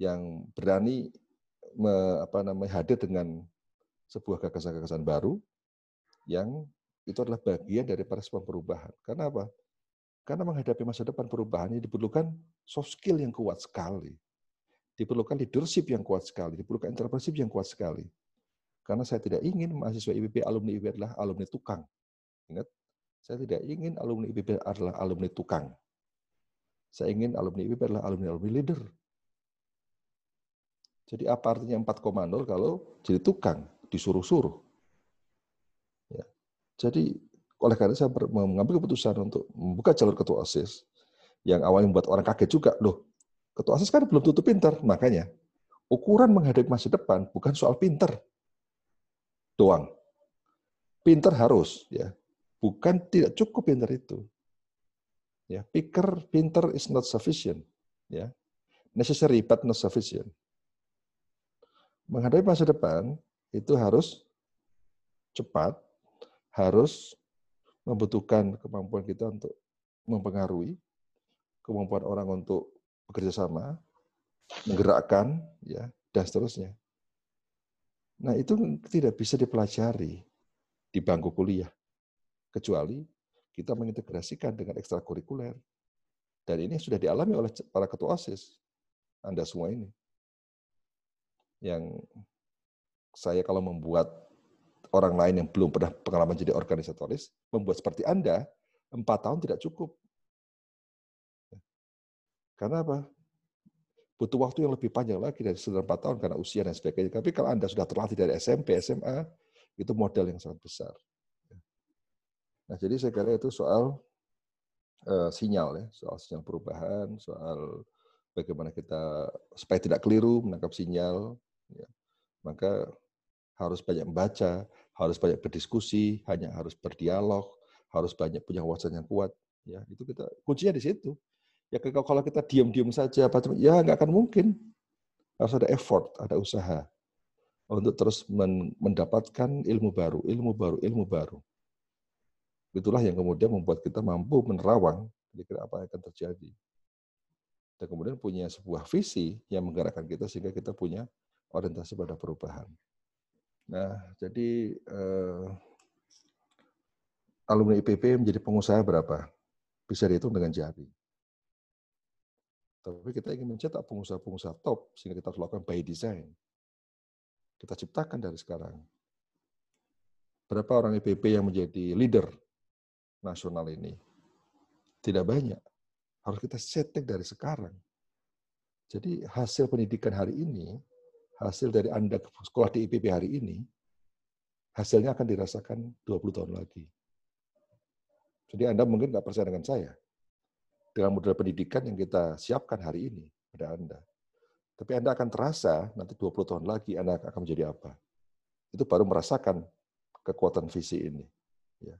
yang berani me, apa namanya hadir dengan sebuah gagasan-gagasan baru yang itu adalah bagian dari respon perubahan. Karena apa? Karena menghadapi masa depan perubahan ini diperlukan soft skill yang kuat sekali. Diperlukan leadership yang kuat sekali, diperlukan entrepreneurship yang kuat sekali. Karena saya tidak ingin mahasiswa IPB, alumni IPB adalah alumni tukang. Ingat, saya tidak ingin alumni IPB adalah alumni tukang. Saya ingin alumni IPB adalah alumni-alumni leader. Jadi apa artinya 4,0 kalau jadi tukang, disuruh-suruh. Ya. Jadi oleh karena saya mengambil keputusan untuk membuka jalur ketua OSIS yang awalnya membuat orang kaget juga, loh, ketua OSIS kan belum tutup pinter, makanya ukuran menghadapi masa depan bukan soal pinter, doang. Pinter harus, ya. Bukan tidak cukup pinter itu. Ya, pikir pinter is not sufficient, ya. Necessary but not sufficient. Menghadapi masa depan itu harus cepat, harus membutuhkan kemampuan kita untuk mempengaruhi, kemampuan orang untuk bekerja sama, menggerakkan, ya, dan seterusnya. Nah, itu tidak bisa dipelajari di bangku kuliah, kecuali kita mengintegrasikan dengan ekstrakurikuler. Dan ini sudah dialami oleh para ketua OSIS, Anda semua ini. Yang saya kalau membuat orang lain yang belum pernah pengalaman jadi organisatoris, membuat seperti Anda, empat tahun tidak cukup. Karena apa? butuh waktu yang lebih panjang lagi dari sekitar 4 tahun karena usia dan sebagainya. Tapi kalau Anda sudah terlatih dari SMP, SMA, itu modal yang sangat besar. Nah, jadi saya kira itu soal uh, sinyal ya, soal sinyal perubahan, soal bagaimana kita supaya tidak keliru menangkap sinyal. Ya. Maka harus banyak membaca, harus banyak berdiskusi, hanya harus berdialog, harus banyak punya wawasan yang kuat. Ya, itu kita kuncinya di situ. Ya kalau kita diam-diam saja, ya nggak akan mungkin. Harus ada effort, ada usaha untuk terus mendapatkan ilmu baru, ilmu baru, ilmu baru. Itulah yang kemudian membuat kita mampu menerawang kira-kira apa yang akan terjadi. Dan kemudian punya sebuah visi yang menggerakkan kita sehingga kita punya orientasi pada perubahan. Nah, jadi eh, alumni IPP menjadi pengusaha berapa? Bisa dihitung dengan jari. Tapi kita ingin mencetak pengusaha-pengusaha top sehingga kita harus lakukan by design. Kita ciptakan dari sekarang. Berapa orang IPP yang menjadi leader nasional ini? Tidak banyak. Harus kita setting dari sekarang. Jadi hasil pendidikan hari ini, hasil dari Anda sekolah di IPP hari ini, hasilnya akan dirasakan 20 tahun lagi. Jadi Anda mungkin nggak percaya dengan saya dengan model pendidikan yang kita siapkan hari ini pada Anda. Tapi Anda akan terasa nanti 20 tahun lagi Anda akan menjadi apa. Itu baru merasakan kekuatan visi ini. Ya.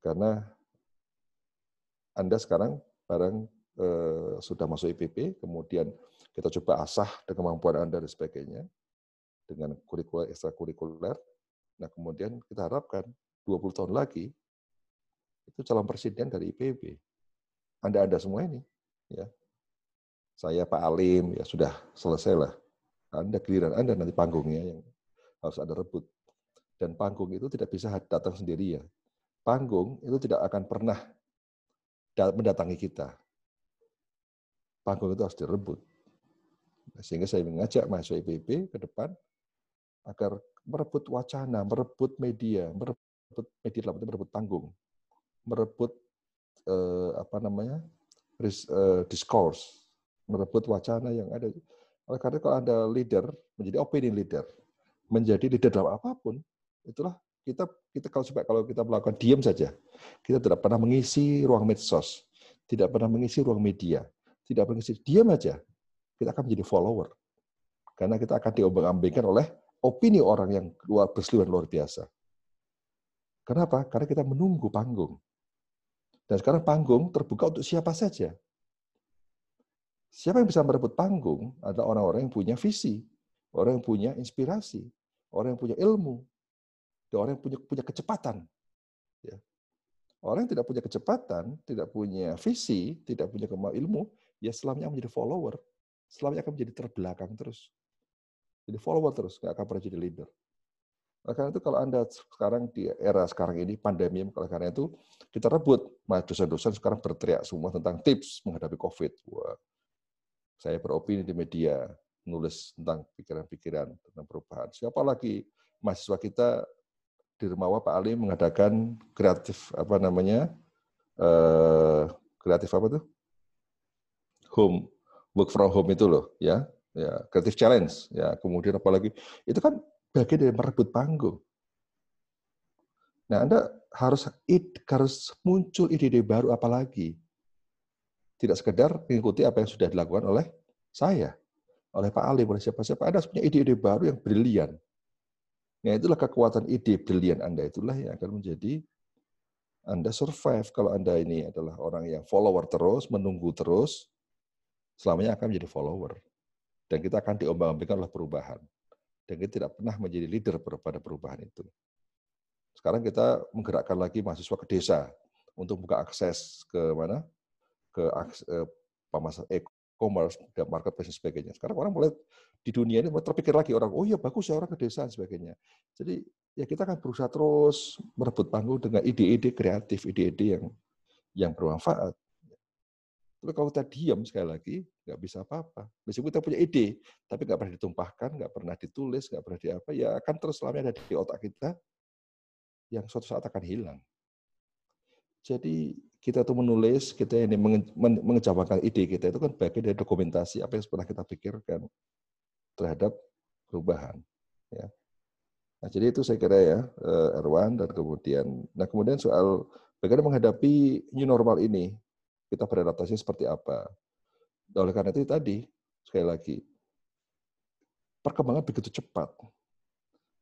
Karena Anda sekarang barang eh, sudah masuk IPP, kemudian kita coba asah dengan kemampuan Anda dan sebagainya, dengan kurikuler ekstrakurikuler. Nah kemudian kita harapkan 20 tahun lagi, itu calon presiden dari IPB. Anda-anda semua ini. Ya. Saya Pak Alim, ya sudah selesai lah. Anda giliran Anda nanti panggungnya yang harus Anda rebut. Dan panggung itu tidak bisa datang sendirian. Panggung itu tidak akan pernah mendatangi kita. Panggung itu harus direbut. Sehingga saya mengajak mahasiswa IPB ke depan agar merebut wacana, merebut media, merebut media dalam merebut panggung, merebut eh, apa namanya ris, eh, discourse, merebut wacana yang ada. Oleh karena kalau ada leader menjadi opinion leader, menjadi leader dalam apa pun, itulah kita kita kalau coba kalau kita melakukan diam saja, kita tidak pernah mengisi ruang medsos, tidak pernah mengisi ruang media, tidak mengisi diam aja, kita akan menjadi follower. Karena kita akan diombang-ambingkan oleh opini orang yang luar berseliweran luar biasa. Kenapa? Karena kita menunggu panggung. Dan sekarang panggung terbuka untuk siapa saja. Siapa yang bisa merebut panggung adalah orang-orang yang punya visi, orang yang punya inspirasi, orang yang punya ilmu, dan orang yang punya punya kecepatan. Ya. Orang yang tidak punya kecepatan, tidak punya visi, tidak punya ilmu, ya selamanya menjadi follower, selamanya akan menjadi terbelakang terus. Jadi follower terus, nggak akan pernah jadi leader. Oleh karena itu kalau Anda sekarang di era sekarang ini pandemi, oleh karena itu kita rebut. Dosen-dosen sekarang berteriak semua tentang tips menghadapi COVID. Wah, saya beropini di media, nulis tentang pikiran-pikiran tentang perubahan. Siapa lagi mahasiswa kita di Remawa Pak Ali mengadakan kreatif apa namanya eh, kreatif apa tuh home work from home itu loh ya ya kreatif challenge ya kemudian apalagi itu kan bagian dari merebut panggung. Nah, Anda harus harus muncul ide-ide baru apalagi. Tidak sekedar mengikuti apa yang sudah dilakukan oleh saya, oleh Pak Ali, oleh siapa-siapa. Anda harus punya ide-ide baru yang brilian. Nah, itulah kekuatan ide brilian Anda itulah yang akan menjadi Anda survive kalau Anda ini adalah orang yang follower terus, menunggu terus, selamanya akan menjadi follower. Dan kita akan diombang-ambingkan oleh perubahan dan kita tidak pernah menjadi leader pada perubahan itu. Sekarang kita menggerakkan lagi mahasiswa ke desa untuk buka akses ke mana? Ke eh, pemasaran e-commerce, dan marketplace dan sebagainya. Sekarang orang mulai di dunia ini mulai terpikir lagi orang, oh iya bagus ya orang ke desa dan sebagainya. Jadi ya kita akan berusaha terus merebut panggung dengan ide-ide kreatif, ide-ide yang yang bermanfaat. Tapi kalau kita diam sekali lagi, nggak bisa apa-apa. Meskipun kita punya ide, tapi nggak pernah ditumpahkan, nggak pernah ditulis, nggak pernah di apa, ya akan terus selamanya ada di otak kita yang suatu saat akan hilang. Jadi kita tuh menulis, kita ini mengejawabkan ide kita itu kan bagian dari dokumentasi apa yang pernah kita pikirkan terhadap perubahan. Ya. Nah, jadi itu saya kira ya, eh, Erwan, dan kemudian, nah kemudian soal bagaimana menghadapi new normal ini, kita beradaptasi seperti apa. Oleh karena itu tadi, sekali lagi, perkembangan begitu cepat.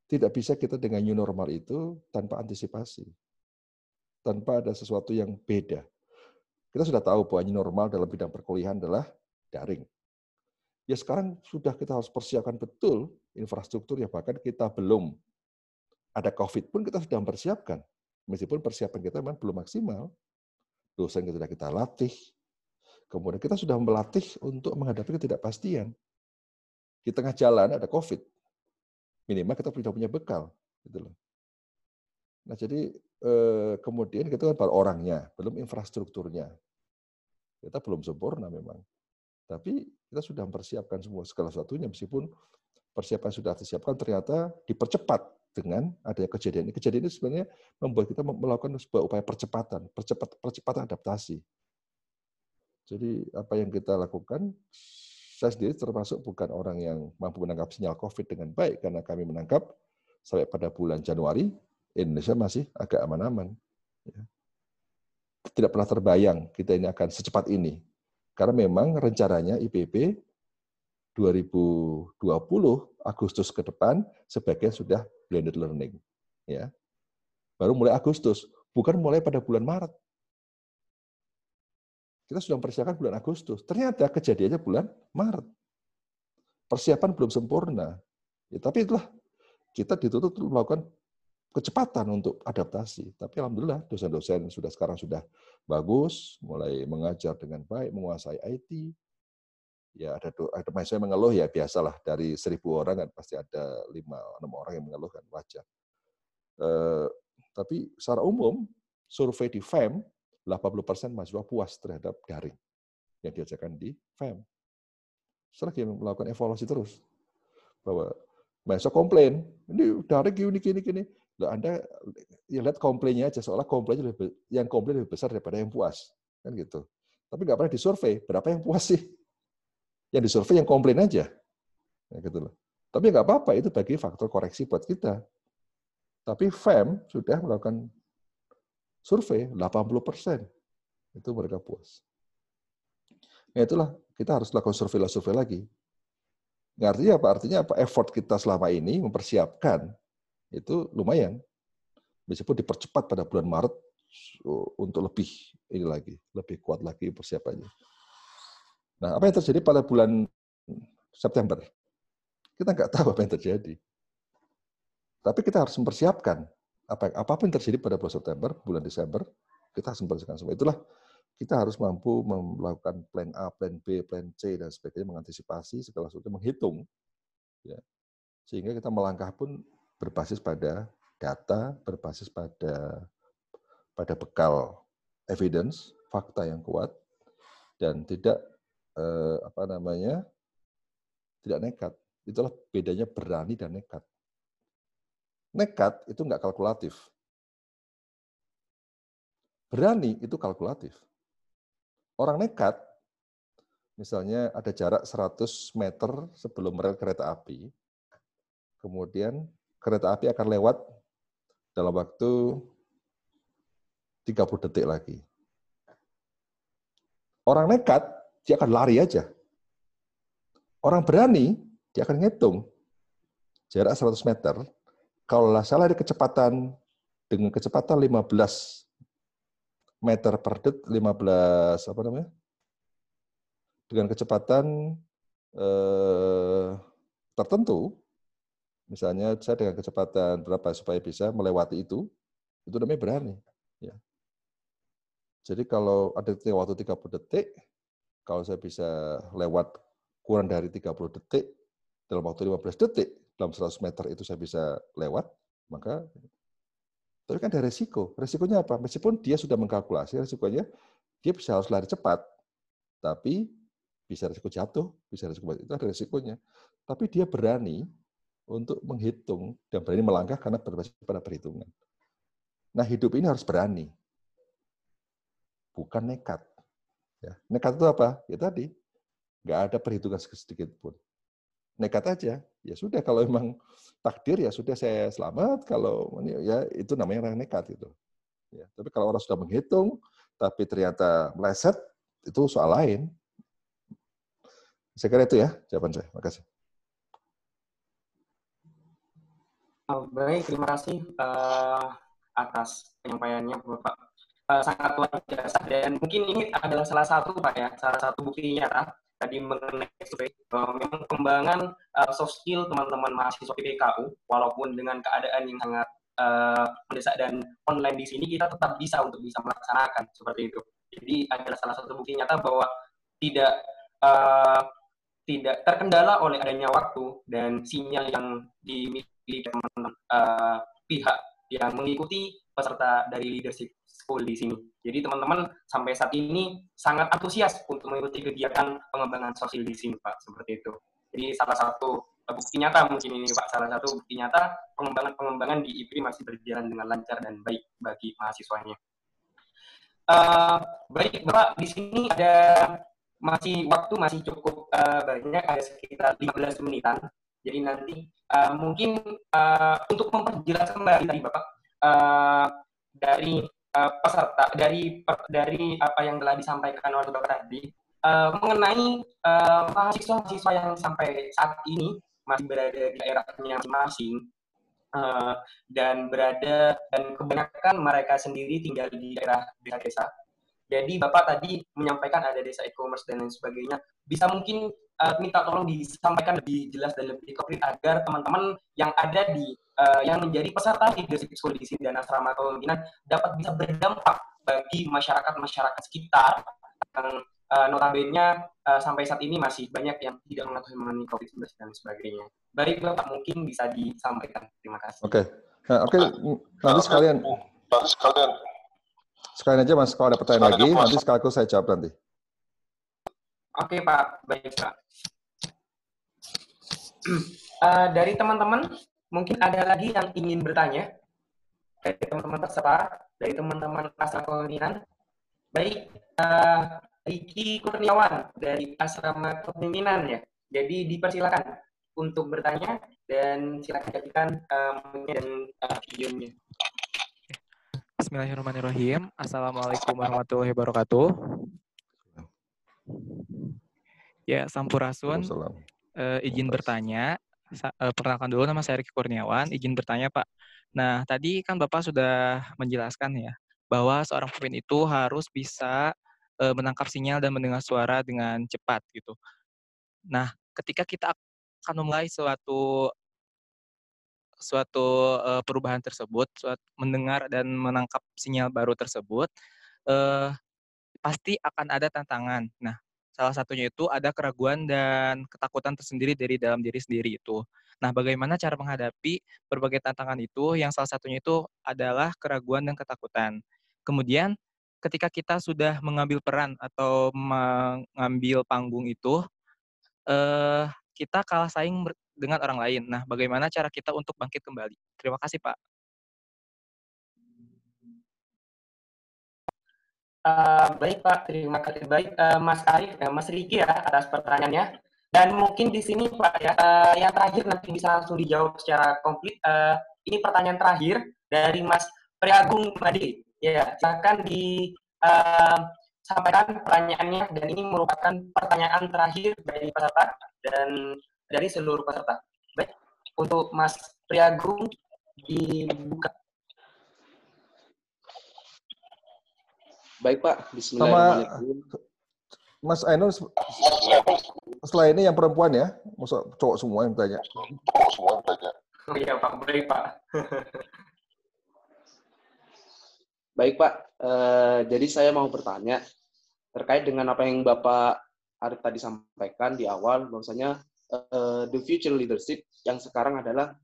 Tidak bisa kita dengan new normal itu tanpa antisipasi. Tanpa ada sesuatu yang beda. Kita sudah tahu bahwa new normal dalam bidang perkuliahan adalah daring. Ya sekarang sudah kita harus persiapkan betul infrastruktur yang bahkan kita belum ada COVID pun kita sudah mempersiapkan. Meskipun persiapan kita memang belum maksimal, dosen kita sudah kita latih. Kemudian kita sudah melatih untuk menghadapi ketidakpastian. Di tengah jalan ada COVID. Minimal kita sudah punya bekal. Gitu loh. Nah jadi eh, kemudian kita kan baru orangnya, belum infrastrukturnya. Kita belum sempurna memang. Tapi kita sudah mempersiapkan semua segala sesuatunya meskipun persiapan sudah disiapkan ternyata dipercepat dengan adanya kejadian ini. Kejadian ini sebenarnya membuat kita melakukan sebuah upaya percepatan, percepat, percepatan adaptasi. Jadi apa yang kita lakukan, saya sendiri termasuk bukan orang yang mampu menangkap sinyal COVID dengan baik, karena kami menangkap sampai pada bulan Januari, Indonesia masih agak aman-aman. Ya. Tidak pernah terbayang kita ini akan secepat ini. Karena memang rencananya IPB 2020 Agustus ke depan sebagian sudah blended learning ya. Baru mulai Agustus bukan mulai pada bulan Maret. Kita sudah mempersiapkan bulan Agustus ternyata kejadiannya bulan Maret. Persiapan belum sempurna ya, tapi itulah kita dituntut untuk melakukan kecepatan untuk adaptasi. Tapi alhamdulillah dosen-dosen sudah sekarang sudah bagus mulai mengajar dengan baik menguasai IT ya ada ada mahasiswa yang mengeluh ya biasalah dari seribu orang kan pasti ada lima enam orang yang mengeluh kan wajar. Eh, tapi secara umum survei di FEM 80% mahasiswa puas terhadap daring yang diajarkan di FEM. Setelah melakukan evaluasi terus bahwa mahasiswa komplain ini daring gini gini gini. Loh, Anda ya lihat komplainnya aja seolah komplainnya lebih, yang komplain lebih besar daripada yang puas kan gitu. Tapi nggak pernah disurvei berapa yang puas sih yang disurvei yang komplain aja. Ya, gitu loh. Tapi nggak apa-apa, itu bagi faktor koreksi buat kita. Tapi FEM sudah melakukan survei 80%. Itu mereka puas. Nah itulah, kita harus lakukan survei-survei lagi. Nah, artinya apa? Artinya apa? Effort kita selama ini mempersiapkan itu lumayan. Meskipun dipercepat pada bulan Maret untuk lebih ini lagi, lebih kuat lagi persiapannya. Nah, apa yang terjadi pada bulan September? Kita nggak tahu apa yang terjadi. Tapi kita harus mempersiapkan apa apa pun yang terjadi pada bulan September, bulan Desember, kita harus mempersiapkan semua. Itulah kita harus mampu melakukan plan A, plan B, plan C dan sebagainya, mengantisipasi segala sesuatu, menghitung, ya, sehingga kita melangkah pun berbasis pada data, berbasis pada pada bekal evidence, fakta yang kuat, dan tidak eh, apa namanya tidak nekat. Itulah bedanya berani dan nekat. Nekat itu nggak kalkulatif. Berani itu kalkulatif. Orang nekat, misalnya ada jarak 100 meter sebelum rel kereta api, kemudian kereta api akan lewat dalam waktu 30 detik lagi. Orang nekat, dia akan lari aja. Orang berani, dia akan ngitung. Jarak 100 meter, kalau salah ada kecepatan dengan kecepatan 15 meter per detik 15 apa namanya? Dengan kecepatan eh, tertentu, misalnya saya dengan kecepatan berapa supaya bisa melewati itu, itu namanya berani. Ya. Jadi kalau ada waktu 30 detik, kalau saya bisa lewat kurang dari 30 detik, dalam waktu 15 detik, dalam 100 meter itu saya bisa lewat, maka tapi kan ada resiko. Resikonya apa? Meskipun dia sudah mengkalkulasi resikonya, dia bisa harus lari cepat, tapi bisa resiko jatuh, bisa resiko itu ada resikonya. Tapi dia berani untuk menghitung dan berani melangkah karena berbasis pada perhitungan. Nah hidup ini harus berani, bukan nekat. Ya. Nekat itu apa? Ya tadi, nggak ada perhitungan sedikit pun. Nekat aja, ya sudah kalau memang takdir ya sudah saya selamat kalau ya itu namanya orang nekat itu ya tapi kalau orang sudah menghitung tapi ternyata meleset itu soal lain saya kira itu ya jawaban saya makasih oh, baik terima kasih uh, atas penyampaiannya bapak uh, sangat luar biasa dan mungkin ini adalah salah satu pak ya salah satu buktinya tadi mengenai survei bahwa memang pengembangan uh, soft skill teman-teman mahasiswa PPKU walaupun dengan keadaan yang sangat uh, mendesak dan online di sini kita tetap bisa untuk bisa melaksanakan seperti itu. Jadi adalah salah satu bukti nyata bahwa tidak uh, tidak terkendala oleh adanya waktu dan sinyal yang dimiliki teman-teman uh, pihak yang mengikuti peserta dari leadership school di sini. Jadi teman-teman sampai saat ini sangat antusias untuk mengikuti kegiatan pengembangan sosial di sini, Pak, seperti itu. Jadi salah satu bukti nyata mungkin ini, Pak, salah satu bukti nyata pengembangan-pengembangan di IPRI masih berjalan dengan lancar dan baik bagi mahasiswanya. Uh, baik, Bapak, di sini ada masih waktu masih cukup uh, banyak, ada sekitar 15 menitan. Jadi nanti uh, mungkin uh, untuk memperjelas kembali tadi Bapak, uh, dari uh, peserta dari dari apa yang telah disampaikan oleh Bapak tadi uh, mengenai mahasiswa-mahasiswa uh, yang sampai saat ini masih berada di daerahnya masing-masing uh, dan berada dan kebanyakan mereka sendiri tinggal di daerah desa-desa. Jadi Bapak tadi menyampaikan ada desa e-commerce dan lain sebagainya. Bisa mungkin uh, minta tolong disampaikan lebih jelas dan lebih konkret agar teman-teman yang ada di uh, yang menjadi peserta leadership school di sini dan asrama kepemimpinan dapat bisa berdampak bagi masyarakat-masyarakat sekitar yang uh, notabene uh, sampai saat ini masih banyak yang tidak mengetahui mengenai COVID-19 dan sebagainya. Baik Bapak, mungkin bisa disampaikan. Terima kasih. Oke. Okay. Nah, oke, okay. nanti sekalian nanti sekalian sekalian aja Mas kalau ada pertanyaan lagi, nanti sekaligus saya jawab nanti. Oke Pak, baik Pak. Uh, dari teman-teman Mungkin ada lagi yang ingin bertanya dari teman-teman peserta, dari teman-teman asrama kepemimpinan. Baik, uh, Riki Kurniawan dari asrama kepemimpinan ya. Jadi dipersilakan untuk bertanya dan silakan jadikan um, dan uh, videonya. Bismillahirrahmanirrahim. Assalamualaikum warahmatullahi wabarakatuh. Ya, Sampurasun. Uh, izin bertanya. Uh, perkenalkan dulu nama saya Riki Kurniawan. Izin bertanya, Pak. Nah, tadi kan Bapak sudah menjelaskan ya bahwa seorang pemimpin itu harus bisa uh, menangkap sinyal dan mendengar suara dengan cepat gitu. Nah, ketika kita akan memulai suatu suatu uh, perubahan tersebut, suatu mendengar dan menangkap sinyal baru tersebut, uh, pasti akan ada tantangan. Nah, salah satunya itu ada keraguan dan ketakutan tersendiri dari dalam diri sendiri itu. Nah, bagaimana cara menghadapi berbagai tantangan itu? Yang salah satunya itu adalah keraguan dan ketakutan. Kemudian, ketika kita sudah mengambil peran atau mengambil panggung itu, eh, kita kalah saing dengan orang lain. Nah, bagaimana cara kita untuk bangkit kembali? Terima kasih, Pak. Uh, baik Pak, terima kasih baik uh, Mas Arif, uh, Mas Riki ya atas pertanyaannya. Dan mungkin di sini Pak ya, uh, yang terakhir nanti bisa langsung dijawab secara komplit. Uh, ini pertanyaan terakhir dari Mas Priagung Madi. Ya, silakan disampaikan uh, pertanyaannya dan ini merupakan pertanyaan terakhir dari peserta dan dari seluruh peserta. Baik, untuk Mas Priagung dibuka. Baik Pak, Bismillahirrahmanirrahim. Mas Ainul, setelah ini yang perempuan ya? Masa cowok semua yang tanya? Cowok semua yang tanya. Oh iya Pak, baik Pak. baik Pak, uh, jadi saya mau bertanya terkait dengan apa yang Bapak Arif tadi sampaikan di awal, bahwasanya uh, the future leadership yang sekarang adalah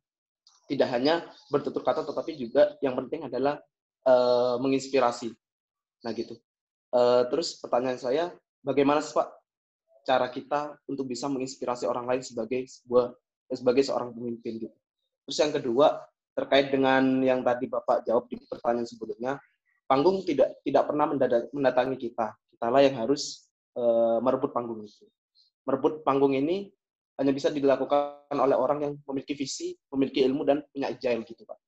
tidak hanya bertutur kata, tetapi juga yang penting adalah uh, menginspirasi. Nah gitu. Uh, terus pertanyaan saya, bagaimana sih Pak cara kita untuk bisa menginspirasi orang lain sebagai sebuah sebagai seorang pemimpin gitu. Terus yang kedua terkait dengan yang tadi Bapak jawab di pertanyaan sebelumnya, panggung tidak tidak pernah mendatangi kita. Kitalah yang harus uh, merebut panggung itu. Merebut panggung ini hanya bisa dilakukan oleh orang yang memiliki visi, memiliki ilmu dan punya agile gitu, Pak.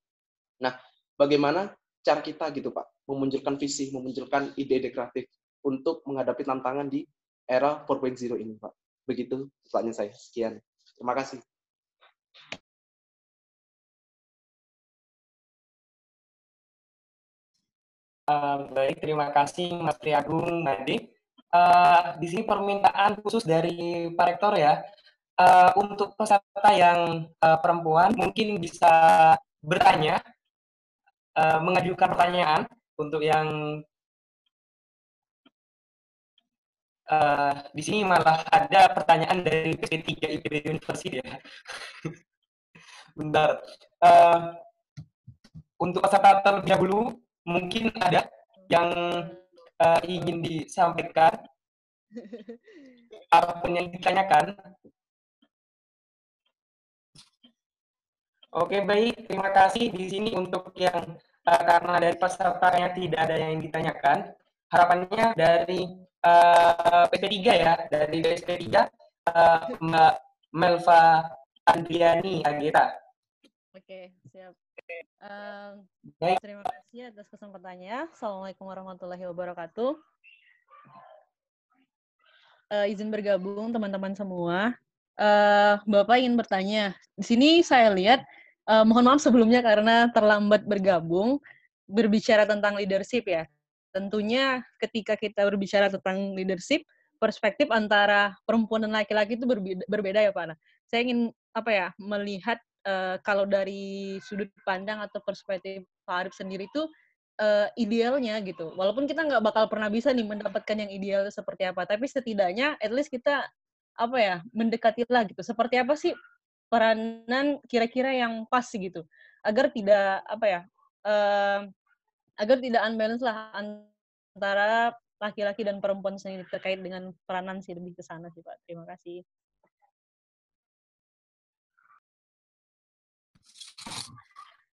Nah, bagaimana cara kita gitu, Pak, memunculkan visi, memunculkan ide-ide kreatif untuk menghadapi tantangan di era 4.0 ini, Pak. Begitu pertanyaan saya. Sekian. Terima kasih. Uh, baik, terima kasih Mas Triagung Nadi. Uh, di sini permintaan khusus dari Pak Rektor ya. Uh, untuk peserta yang uh, perempuan mungkin bisa bertanya, uh, mengajukan pertanyaan untuk yang uh, di sini malah ada pertanyaan dari PP3 IPB University ya. Bentar. Uh, untuk peserta terlebih dahulu, mungkin ada yang uh, ingin disampaikan apa pun yang ditanyakan. Oke, baik. Terima kasih di sini untuk yang uh, karena dari pesertanya tidak ada yang ditanyakan. Harapannya dari uh, PP3 ya, dari SP3 uh, Mbak Melva Andriani Agita. Oke, siap. Um, Baik. Terima kasih atas kesempatannya. Assalamualaikum warahmatullahi wabarakatuh. Uh, izin bergabung teman-teman semua. Uh, Bapak ingin bertanya. Di sini saya lihat, uh, mohon maaf sebelumnya karena terlambat bergabung, berbicara tentang leadership ya. Tentunya ketika kita berbicara tentang leadership, perspektif antara perempuan dan laki-laki itu berbeda, berbeda ya Pak. Nah, saya ingin apa ya melihat uh, kalau dari sudut pandang atau perspektif Pak Arif sendiri itu uh, idealnya gitu. Walaupun kita nggak bakal pernah bisa nih mendapatkan yang ideal seperti apa, tapi setidaknya at least kita apa ya mendekati lah gitu. Seperti apa sih peranan kira-kira yang pas gitu, agar tidak apa ya uh, agar tidak unbalance lah antara laki-laki dan perempuan sendiri terkait dengan peranan sih lebih ke sana sih Pak. Terima kasih.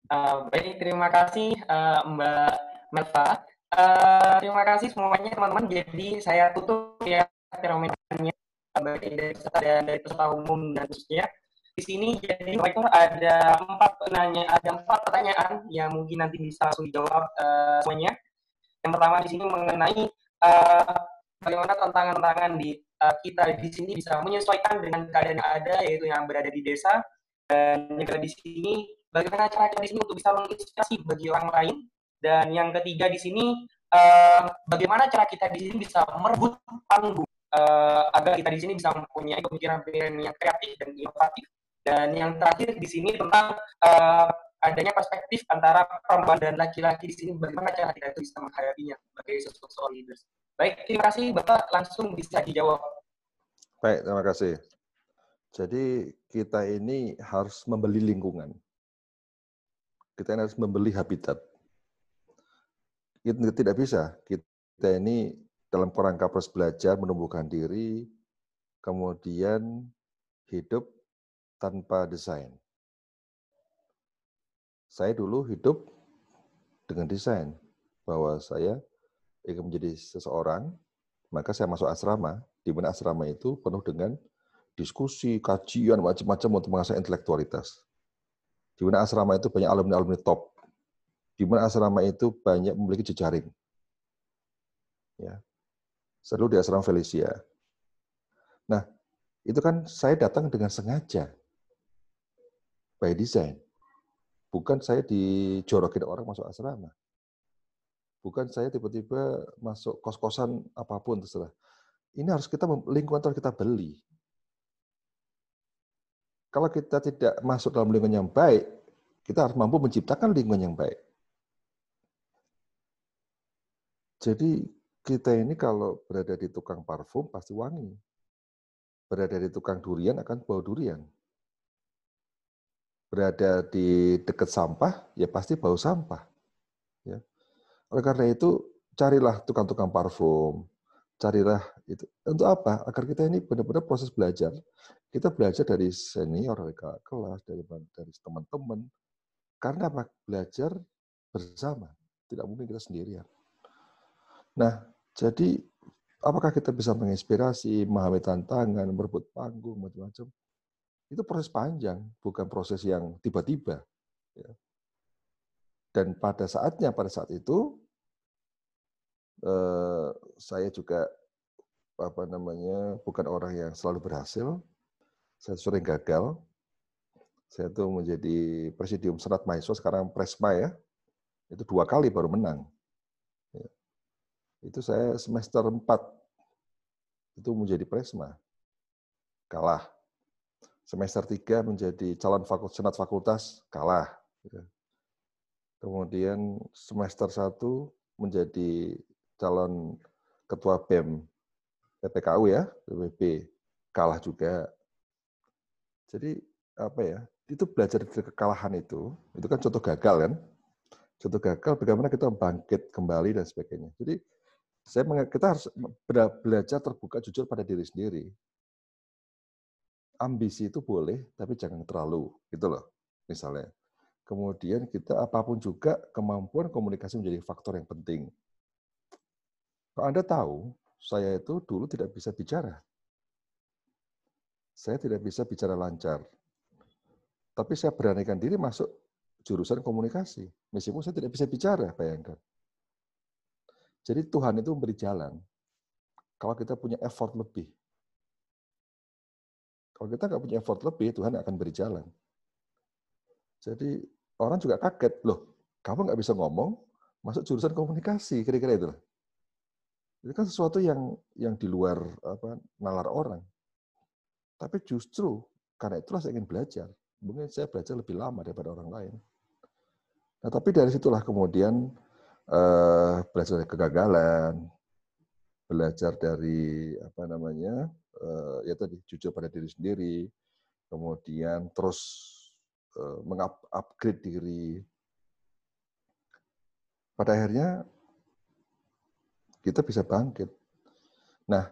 Uh, baik, terima kasih uh, Mbak Melva. Uh, terima kasih semuanya teman-teman. Jadi saya tutup ya fenomenanya baik dari peserta dan dari peserta umum dan khususnya. Di sini jadi rektor ada empat penanya, ada empat pertanyaan yang mungkin nanti bisa langsung dijawab uh, semuanya. Yang pertama di sini mengenai uh, bagaimana tantangan-tantangan di uh, kita di sini bisa menyesuaikan dengan keadaan yang ada yaitu yang berada di desa dan juga di sini. Bagaimana cara kita di sini untuk bisa menginspirasi bagi orang lain? Dan yang ketiga di sini uh, bagaimana cara kita di sini bisa merebut panggung uh, agar kita di sini bisa mempunyai pemikiran-pemikiran yang kreatif dan inovatif dan yang terakhir di sini tentang uh, adanya perspektif antara perempuan dan laki-laki di sini bagaimana cara kita itu bisa menghadapinya sebagai sosok leaders. Baik, terima kasih Bapak. Langsung bisa dijawab. Baik, terima kasih. Jadi kita ini harus membeli lingkungan. Kita ini harus membeli habitat. Kita tidak bisa. Kita ini dalam kerangka proses belajar, menumbuhkan diri, kemudian hidup tanpa desain. Saya dulu hidup dengan desain bahwa saya ingin menjadi seseorang, maka saya masuk asrama, di mana asrama itu penuh dengan diskusi, kajian, macam-macam untuk mengasah intelektualitas. Di mana asrama itu banyak alumni-alumni top. Di mana asrama itu banyak memiliki jejaring. Ya. Selalu di asrama Felicia. Nah, itu kan saya datang dengan sengaja. By design. Bukan saya dijorokin orang masuk asrama. Bukan saya tiba-tiba masuk kos-kosan apa pun terserah. Ini harus kita lingkungan harus kita beli. Kalau kita tidak masuk dalam lingkungan yang baik, kita harus mampu menciptakan lingkungan yang baik. Jadi kita ini kalau berada di tukang parfum pasti wangi. Berada di tukang durian akan bau durian. Berada di dekat sampah ya pasti bau sampah. Ya. Oleh karena itu, carilah tukang-tukang parfum, carilah itu. Untuk apa? Agar kita ini benar-benar proses belajar. Kita belajar dari senior, dari kelas, dari dari teman-teman. Karena apa? Belajar bersama. Tidak mungkin kita sendirian. Nah, jadi apakah kita bisa menginspirasi, memahami tantangan, merebut panggung, macam-macam? Itu proses panjang, bukan proses yang tiba-tiba. Ya. Dan pada saatnya, pada saat itu, eh, saya juga apa namanya bukan orang yang selalu berhasil. Saya sering gagal. Saya tuh menjadi presidium senat mahasiswa sekarang presma ya. Itu dua kali baru menang. Ya. Itu saya semester 4 itu menjadi presma. Kalah. Semester 3 menjadi calon fakultas, senat fakultas, kalah. Ya. Kemudian semester 1 menjadi calon ketua BEM PPKU ya, PPB, kalah juga. Jadi apa ya, itu belajar dari kekalahan itu, itu kan contoh gagal kan. Contoh gagal bagaimana kita bangkit kembali dan sebagainya. Jadi saya kita harus belajar terbuka jujur pada diri sendiri. Ambisi itu boleh, tapi jangan terlalu, gitu loh. Misalnya, Kemudian kita apa pun juga kemampuan komunikasi menjadi faktor yang penting. Kalau Anda tahu, saya itu dulu tidak bisa bicara. Saya tidak bisa bicara lancar. Tapi saya beranikan diri masuk jurusan komunikasi. Meskipun saya tidak bisa bicara, bayangkan. Jadi Tuhan itu memberi jalan. Kalau kita punya effort lebih. Kalau kita nggak punya effort lebih, Tuhan akan beri jalan. Jadi orang juga kaget, loh, kamu nggak bisa ngomong, masuk jurusan komunikasi, kira-kira itu. Itu kan sesuatu yang yang di luar apa, nalar orang. Tapi justru karena itulah saya ingin belajar. Mungkin saya belajar lebih lama daripada orang lain. Nah, tapi dari situlah kemudian uh, belajar dari kegagalan, belajar dari apa namanya, ya tadi jujur pada diri sendiri, kemudian terus Eh, mengupgrade diri. Pada akhirnya kita bisa bangkit. Nah,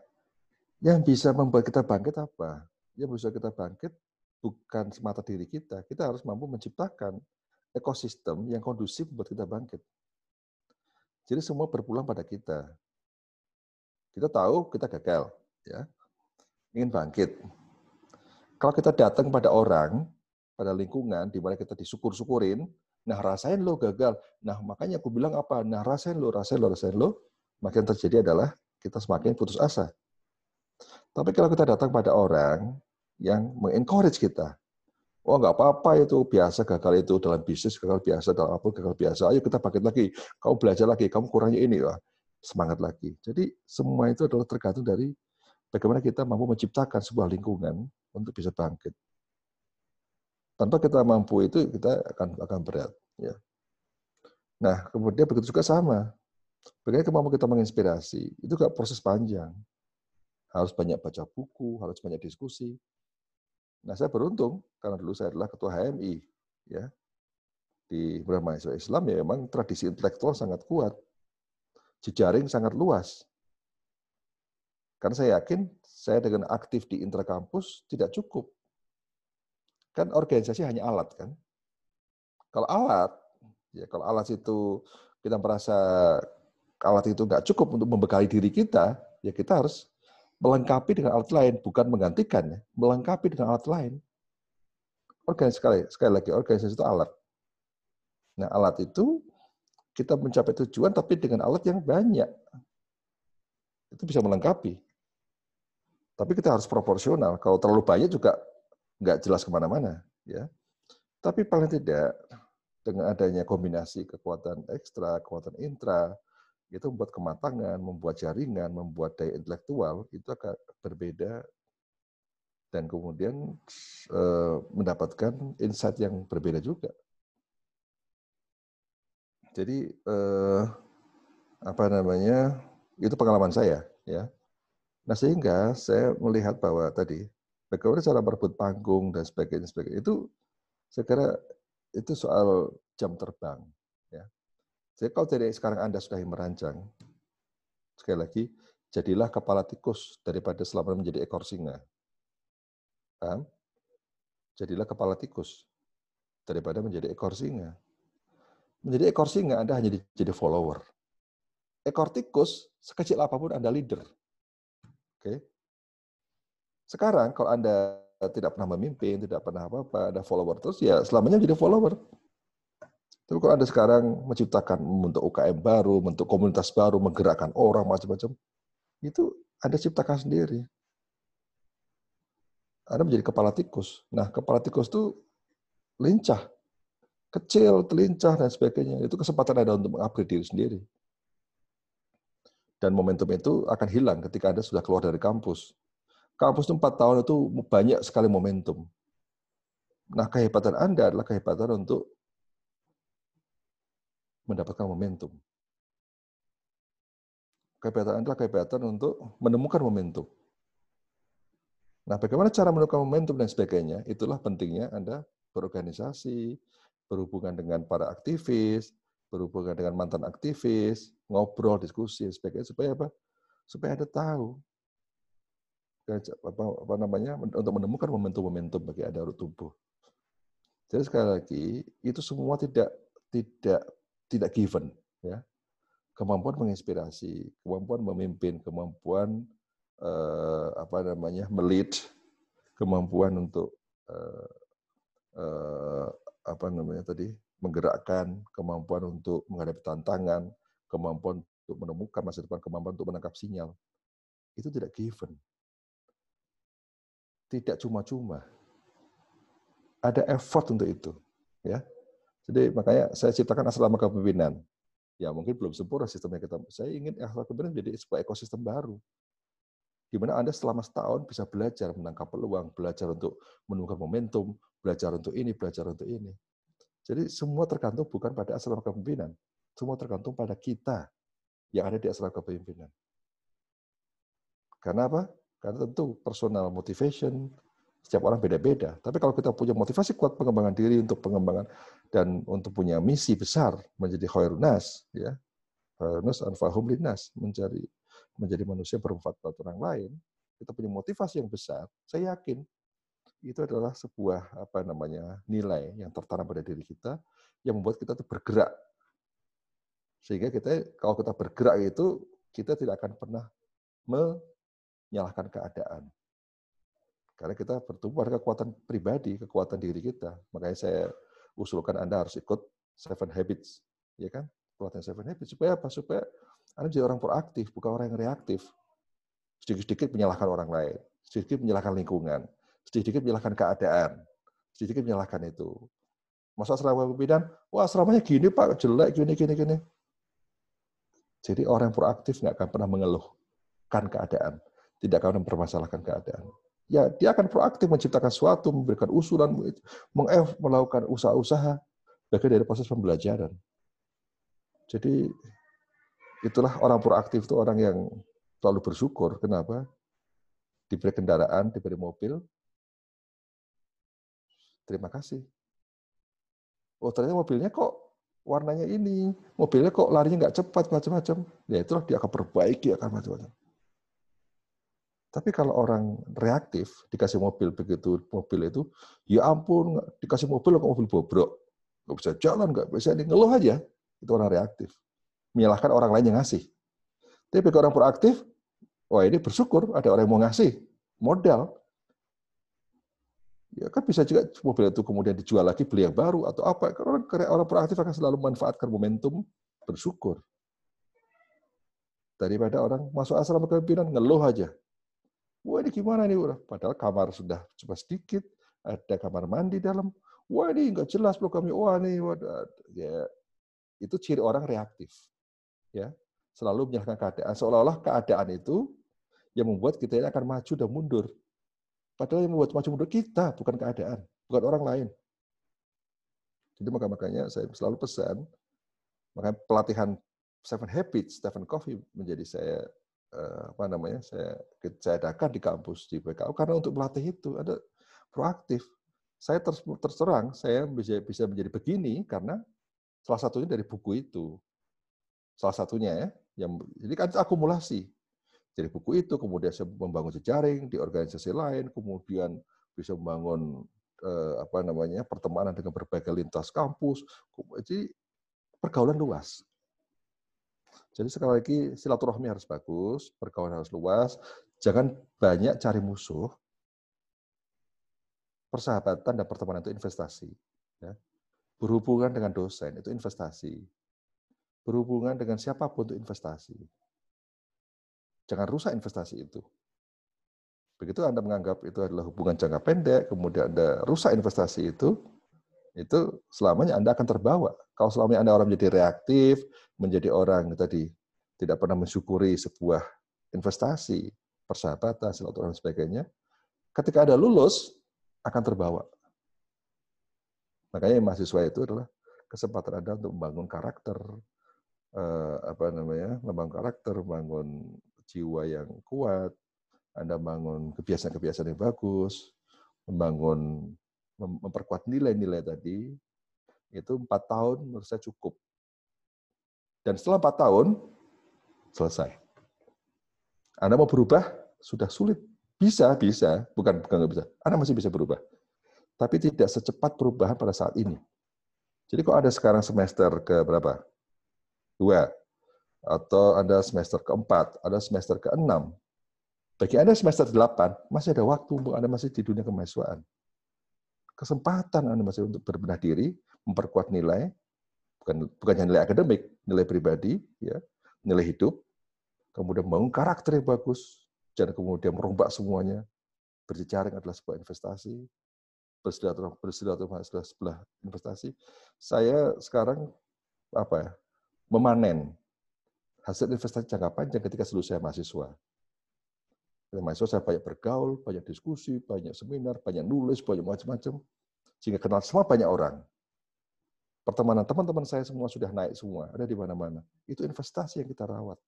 yang bisa membuat kita bangkit apa? Yang bisa kita bangkit bukan semata diri kita. Kita harus mampu menciptakan ekosistem yang kondusif buat kita bangkit. Jadi semua berpulang pada kita. Kita tahu kita gagal, ya, ingin bangkit. Kalau kita datang pada orang, pada lingkungan, di mana kita disyukur-syukurin, nah rasain lo gagal. Nah makanya aku bilang apa? Nah rasain lo, rasain lo, rasain lo. Makin terjadi adalah kita semakin putus asa. Tapi kalau kita datang pada orang yang mengencourage kita, oh nggak apa-apa itu biasa gagal itu dalam bisnis gagal biasa dalam apa gagal biasa. Ayo kita bangkit lagi. Kamu belajar lagi. Kamu kurangnya ini lah. Semangat lagi. Jadi semua itu adalah tergantung dari bagaimana kita mampu menciptakan sebuah lingkungan untuk bisa bangkit. Tanpa kita mampu itu kita akan akan berat. Ya. Nah kemudian begitu juga sama. Bagaimana kemampuan kita menginspirasi itu gak proses panjang harus banyak baca buku, harus banyak diskusi. Nah, saya beruntung karena dulu saya adalah ketua HMI, ya. Di mahasiswa Islam ya memang tradisi intelektual sangat kuat. Jejaring sangat luas. Karena saya yakin saya dengan aktif di intrakampus tidak cukup. Kan organisasi hanya alat kan. Kalau alat, ya kalau alat itu kita merasa alat itu nggak cukup untuk membekali diri kita, ya kita harus melengkapi dengan alat lain, bukan menggantikan, ya. melengkapi dengan alat lain. Organisasi sekali, sekali lagi, organisasi itu alat. Nah, alat itu kita mencapai tujuan tapi dengan alat yang banyak. Itu bisa melengkapi. Tapi kita harus proporsional. Kalau terlalu banyak juga nggak jelas ke mana-mana. ya. Tapi paling tidak dengan adanya kombinasi kekuatan ekstra, kekuatan intra, itu membuat kematangan, membuat jaringan, membuat daya intelektual itu akan berbeda dan kemudian eh, mendapatkan insight yang berbeda juga. Jadi eh, apa namanya itu pengalaman saya ya. Nah sehingga saya melihat bahwa tadi bagaimana cara merebut panggung dan sebagainya, sebagainya itu saya kira itu soal jam terbang jadi kalau dari sekarang Anda sudah merancang, sekali lagi, jadilah kepala tikus daripada selama menjadi ekor singa. Paham? Jadilah kepala tikus daripada menjadi ekor singa. Menjadi ekor singa Anda hanya jadi follower. Ekor tikus, sekecil apa pun Anda leader. Oke. Sekarang kalau Anda tidak pernah memimpin, tidak pernah apa-apa, ada follower terus, ya selamanya jadi follower. Tapi kalau Anda sekarang menciptakan membentuk UKM baru, membentuk komunitas baru, menggerakkan orang macam-macam, itu Anda ciptakan sendiri. Anda menjadi kepala tikus. Nah, kepala tikus itu lincah, kecil, telincah, dan sebagainya. Itu kesempatan Anda untuk mengupgrade diri sendiri. Dan momentum itu akan hilang ketika Anda sudah keluar dari kampus. Kampus itu empat tahun itu banyak sekali momentum. Nah, kehebatan Anda adalah kehebatan untuk mendapatkan momentum. Kehebatan adalah kehebatan untuk menemukan momentum. Nah, bagaimana cara menemukan momentum dan sebagainya, itulah pentingnya Anda berorganisasi, berhubungan dengan para aktivis, berhubungan dengan mantan aktivis, ngobrol, diskusi, dan sebagainya, supaya apa? Supaya Anda tahu apa, apa namanya untuk menemukan momentum-momentum bagi Anda tubuh. Jadi sekali lagi, itu semua tidak tidak tidak given ya kemampuan menginspirasi kemampuan memimpin kemampuan uh, apa namanya melit kemampuan untuk uh, uh, apa namanya tadi menggerakkan kemampuan untuk menghadapi tantangan kemampuan untuk menemukan masa depan kemampuan untuk menangkap sinyal itu tidak given tidak cuma-cuma ada effort untuk itu ya jadi makanya saya ciptakan asrama kepemimpinan. Ya mungkin belum sempurna sistemnya kita. Saya ingin asrama kepemimpinan menjadi sebuah ekosistem baru. Di mana Anda selama setahun bisa belajar menangkap peluang, belajar untuk menemukan momentum, belajar untuk ini, belajar untuk ini. Jadi semua tergantung bukan pada asrama kepemimpinan. Semua tergantung pada kita yang ada di asrama kepemimpinan. Karena apa? Karena tentu personal motivation, setiap orang beda-beda. Tapi kalau kita punya motivasi kuat pengembangan diri untuk pengembangan dan untuk punya misi besar menjadi khairunas, ya, khairunas anfahum linnas, mencari menjadi manusia bermanfaat buat orang lain, kita punya motivasi yang besar, saya yakin itu adalah sebuah apa namanya nilai yang tertanam pada diri kita yang membuat kita tuh bergerak. Sehingga kita kalau kita bergerak itu kita tidak akan pernah menyalahkan keadaan Karena kita bertumbuh pada kekuatan pribadi, kekuatan diri kita. Makanya saya usulkan Anda harus ikut Seven Habits, ya kan? Kekuatan Seven Habits supaya apa? Supaya Anda jadi orang proaktif, bukan orang yang reaktif. Sedikit-sedikit menyalahkan orang lain, sedikit menyalahkan lingkungan, sedikit menyalahkan keadaan, sedikit menyalahkan itu. Masa asrama pimpinan, wah asramanya gini pak, jelek, gini, gini, gini. Jadi orang yang proaktif nggak akan pernah mengeluhkan keadaan, tidak akan mempermasalahkan keadaan. Ya, dia akan proaktif menciptakan sesuatu, memberikan usulan, melakukan usaha-usaha, bagian dari proses pembelajaran. Jadi itulah orang proaktif itu orang yang selalu bersyukur. Kenapa? Diberi kendaraan, diberi mobil. Terima kasih oh ternyata mobilnya kok warnanya ini, mobilnya kok larinya nggak cepat macam-macam. Ya itulah dia akan perbaiki akan macam-macam. Tapi kalau orang reaktif dikasih mobil begitu mobil itu, ya ampun dikasih mobil kok mobil bobrok, nggak bisa jalan, nggak bisa ini ngeluh aja. Itu orang reaktif, menyalahkan orang lain yang ngasih. Tapi kalau orang proaktif, wah ini bersyukur ada orang yang mau ngasih modal, Ya kan bisa juga mobil itu kemudian dijual lagi beli yang baru atau apa. Orang, orang proaktif akan selalu memanfaatkan momentum bersyukur. Daripada orang masuk asrama kepemimpinan ngeluh aja. Wah ini gimana nih? Padahal kamar sudah cuma sedikit, ada kamar mandi dalam. Wah ini nggak jelas kami. Wah ini, wadah. ya itu ciri orang reaktif. Ya, selalu menyalahkan keadaan. Seolah-olah keadaan itu yang membuat kita ini akan maju dan mundur. Padahal yang membuat maju mundur kita, bukan keadaan, bukan orang lain. Jadi maka makanya saya selalu pesan, makanya pelatihan Seven Habits, Stephen Covey menjadi saya eh, apa namanya saya saya di kampus di PKU karena untuk melatih itu ada proaktif. Saya terserang saya bisa bisa menjadi begini karena salah satunya dari buku itu. Salah satunya ya, yang jadi kan akumulasi dari buku itu, kemudian saya membangun jejaring di organisasi lain, kemudian bisa membangun eh, apa namanya pertemanan dengan berbagai lintas kampus. Jadi pergaulan luas. Jadi sekali lagi silaturahmi harus bagus, pergaulan harus luas, jangan banyak cari musuh. Persahabatan dan pertemanan itu investasi. Ya. Berhubungan dengan dosen itu investasi. Berhubungan dengan siapa pun itu investasi. Jangan rusak investasi itu. Begitu Anda menganggap itu adalah hubungan jangka pendek, kemudian Anda rusak investasi itu, itu selamanya Anda akan terbawa. Kalau selamanya Anda orang menjadi reaktif, menjadi orang tadi tidak pernah mensyukuri sebuah investasi, persahabatan, silaturahmi dan sebagainya, ketika Anda lulus, akan terbawa. Makanya mahasiswa itu adalah kesempatan Anda untuk membangun karakter, eh, apa namanya, membangun karakter, membangun jiwa yang kuat, Anda bangun kebiasaan-kebiasaan yang bagus, membangun memperkuat nilai-nilai tadi, itu empat tahun menurut saya cukup. Dan setelah empat tahun, selesai. Anda mau berubah, sudah sulit. Bisa, bisa. Bukan, bukan nggak bisa. Anda masih bisa berubah. Tapi tidak secepat perubahan pada saat ini. Jadi kok ada sekarang semester ke berapa? Dua atau Anda semester keempat, ada semester keenam. Bagi Anda semester delapan, masih ada waktu untuk Anda masih di dunia kemahasiswaan. Kesempatan Anda masih untuk berbenah diri, memperkuat nilai, bukan bukan hanya nilai akademik, nilai pribadi, ya, nilai hidup, kemudian membangun karakter yang bagus, jangan kemudian merombak semuanya. Berjejaring adalah sebuah investasi, bersilaturahmi bersilaturahmi sebuah investasi. Saya sekarang apa ya, memanen hasil investasi jangka panjang ketika selesai mahasiswa. Ketika mahasiswa saya banyak bergaul, banyak diskusi, banyak seminar, banyak nulis, banyak macam-macam. Sehingga kenal semua banyak orang. Pertemanan teman-teman saya semua sudah naik semua, ada di mana-mana. Itu investasi yang kita rawat.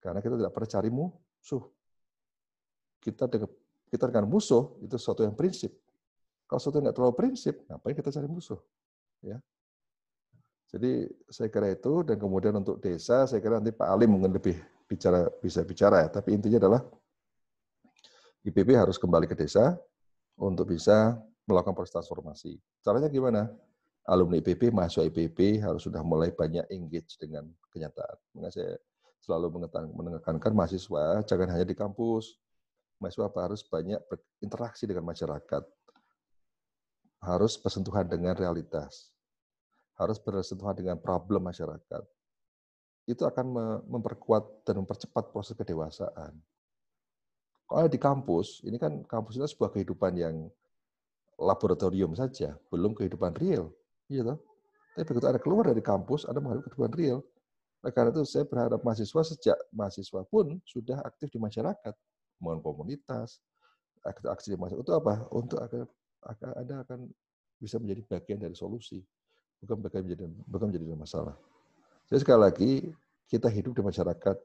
Karena kita tidak pernah cari musuh. Kita dengan, kita dengan musuh itu sesuatu yang prinsip. Kalau sesuatu yang nggak terlalu prinsip, ngapain kita cari musuh? Ya, jadi saya kira itu dan kemudian untuk desa saya kira nanti Pak Alim mungkin lebih bicara bisa bicara ya. Tapi intinya adalah IPB harus kembali ke desa untuk bisa melakukan proses transformasi. Caranya gimana? Alumni IPB, mahasiswa IPB harus sudah mulai banyak engage dengan kenyataan. Makanya saya selalu menekankan mahasiswa jangan hanya di kampus. Mahasiswa harus banyak berinteraksi dengan masyarakat, harus bersentuhan dengan realitas, harus bersentuhan dengan problem masyarakat. Itu akan memperkuat dan mempercepat proses kedewasaan. Kalau di kampus, ini kan kampus itu sebuah kehidupan yang laboratorium saja, belum kehidupan real. Iya Tapi begitu ada keluar dari kampus, ada menghadapi kehidupan real. Nah, karena itu saya berharap mahasiswa sejak mahasiswa pun sudah aktif di masyarakat, membangun komunitas, aksi di masyarakat. Untuk apa? Untuk agar, agar Anda akan bisa menjadi bagian dari solusi, bukan menjadi bukan menjadi masalah. Jadi sekali lagi kita hidup di masyarakat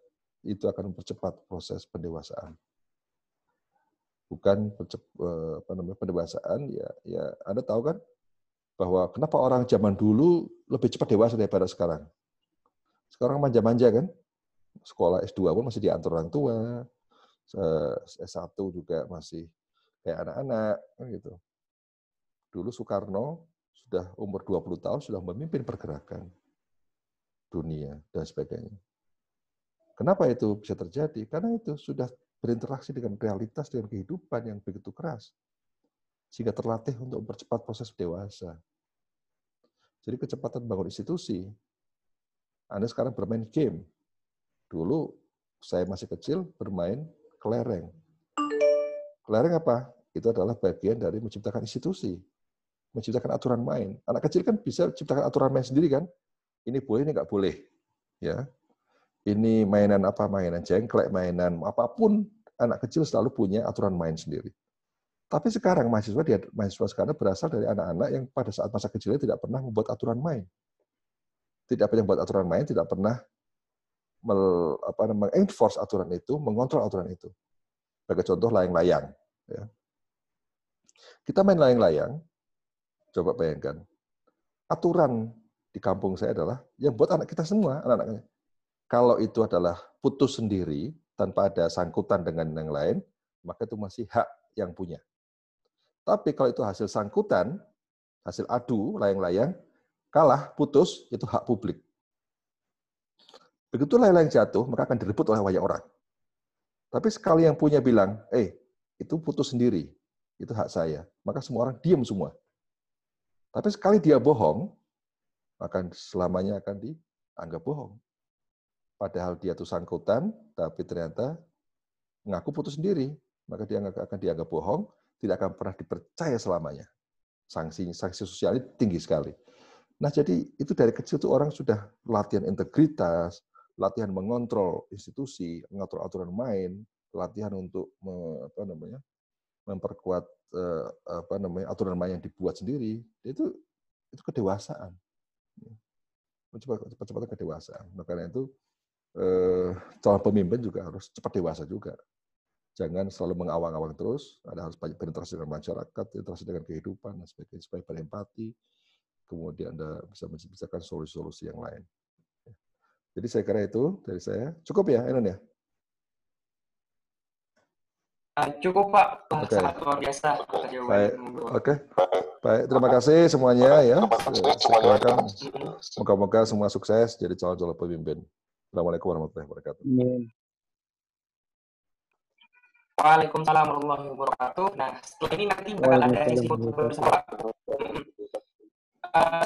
itu akan mempercepat proses pendewasaan. Bukan eh, apa namanya pendewasaan ya ya Anda tahu kan bahwa kenapa orang zaman dulu lebih cepat dewasa daripada sekarang sekarang manja-manja kan. Sekolah S2 pun masih diatur orang tua. S1 juga masih kayak anak-anak kan gitu. Dulu Soekarno sudah umur 20 tahun sudah memimpin pergerakan dunia dan sebagainya. Kenapa itu bisa terjadi? Karena itu sudah berinteraksi dengan realitas dengan kehidupan yang begitu keras. Sehingga terlatih untuk mempercepat proses dewasa. Jadi kecepatan bangun institusi anda sekarang bermain game. Dulu saya masih kecil bermain kelereng. Kelereng apa? Itu adalah bagian dari menciptakan institusi, menciptakan aturan main. Anak kecil kan bisa menciptakan aturan main sendiri kan? Ini boleh, ini nggak boleh. Ya, ini mainan apa? Mainan jengklek, mainan apa pun. Anak kecil selalu punya aturan main sendiri. Tapi sekarang mahasiswa dia mahasiswa sekarang berasal dari anak-anak yang pada saat masa kecilnya tidak pernah membuat aturan main tidak pernah buat aturan main, tidak pernah mel, apa namanya enforce aturan itu, mengontrol aturan itu. Sebagai contoh layang-layang. Ya. Kita main layang-layang, coba bayangkan. Aturan di kampung saya adalah yang buat anak kita semua, anak-anaknya. Kalau itu adalah putus sendiri tanpa ada sangkutan dengan yang lain, maka itu masih hak yang punya. Tapi kalau itu hasil sangkutan, hasil adu layang-layang, kalah, putus, itu hak publik. Begitu yang jatuh, maka akan direbut oleh banyak orang. Tapi sekali yang punya bilang, eh, itu putus sendiri, itu hak saya. Maka semua orang diam semua. Tapi sekali dia bohong, maka selamanya akan dianggap bohong. Padahal dia itu sangkutan, tapi ternyata mengaku putus sendiri, maka dia akan dianggap bohong, tidak akan pernah dipercaya selamanya. Sanksi sanksi sosial tinggi sekali. Nah, jadi itu dari kecil tuh orang sudah latihan integritas, latihan mengontrol institusi, mengatur aturan main, latihan untuk me, apa namanya memperkuat eh, apa namanya aturan main yang dibuat sendiri. Itu itu kedewasaan. Cepat cepat kedewasaan. Nah, karena itu eh, calon pemimpin juga harus cepat dewasa juga. Jangan selalu mengawang-awang terus, ada harus banyak berinteraksi dengan masyarakat, berinteraksi dengan kehidupan, dan sebagainya, supaya berempati, kemudian Anda bisa menciptakan solusi-solusi yang lain. Jadi saya kira itu dari saya. Cukup ya, Enon ya? Ah, cukup Pak, okay. sangat luar biasa. Baik, oke. Okay. Baik, terima kasih semuanya ya. Silakan. Moga-moga semua sukses jadi calon-calon pemimpin. Assalamualaikum warahmatullahi wabarakatuh. Waalaikumsalam warahmatullahi wabarakatuh. Nah, setelah ini nanti bakal ada isi bersama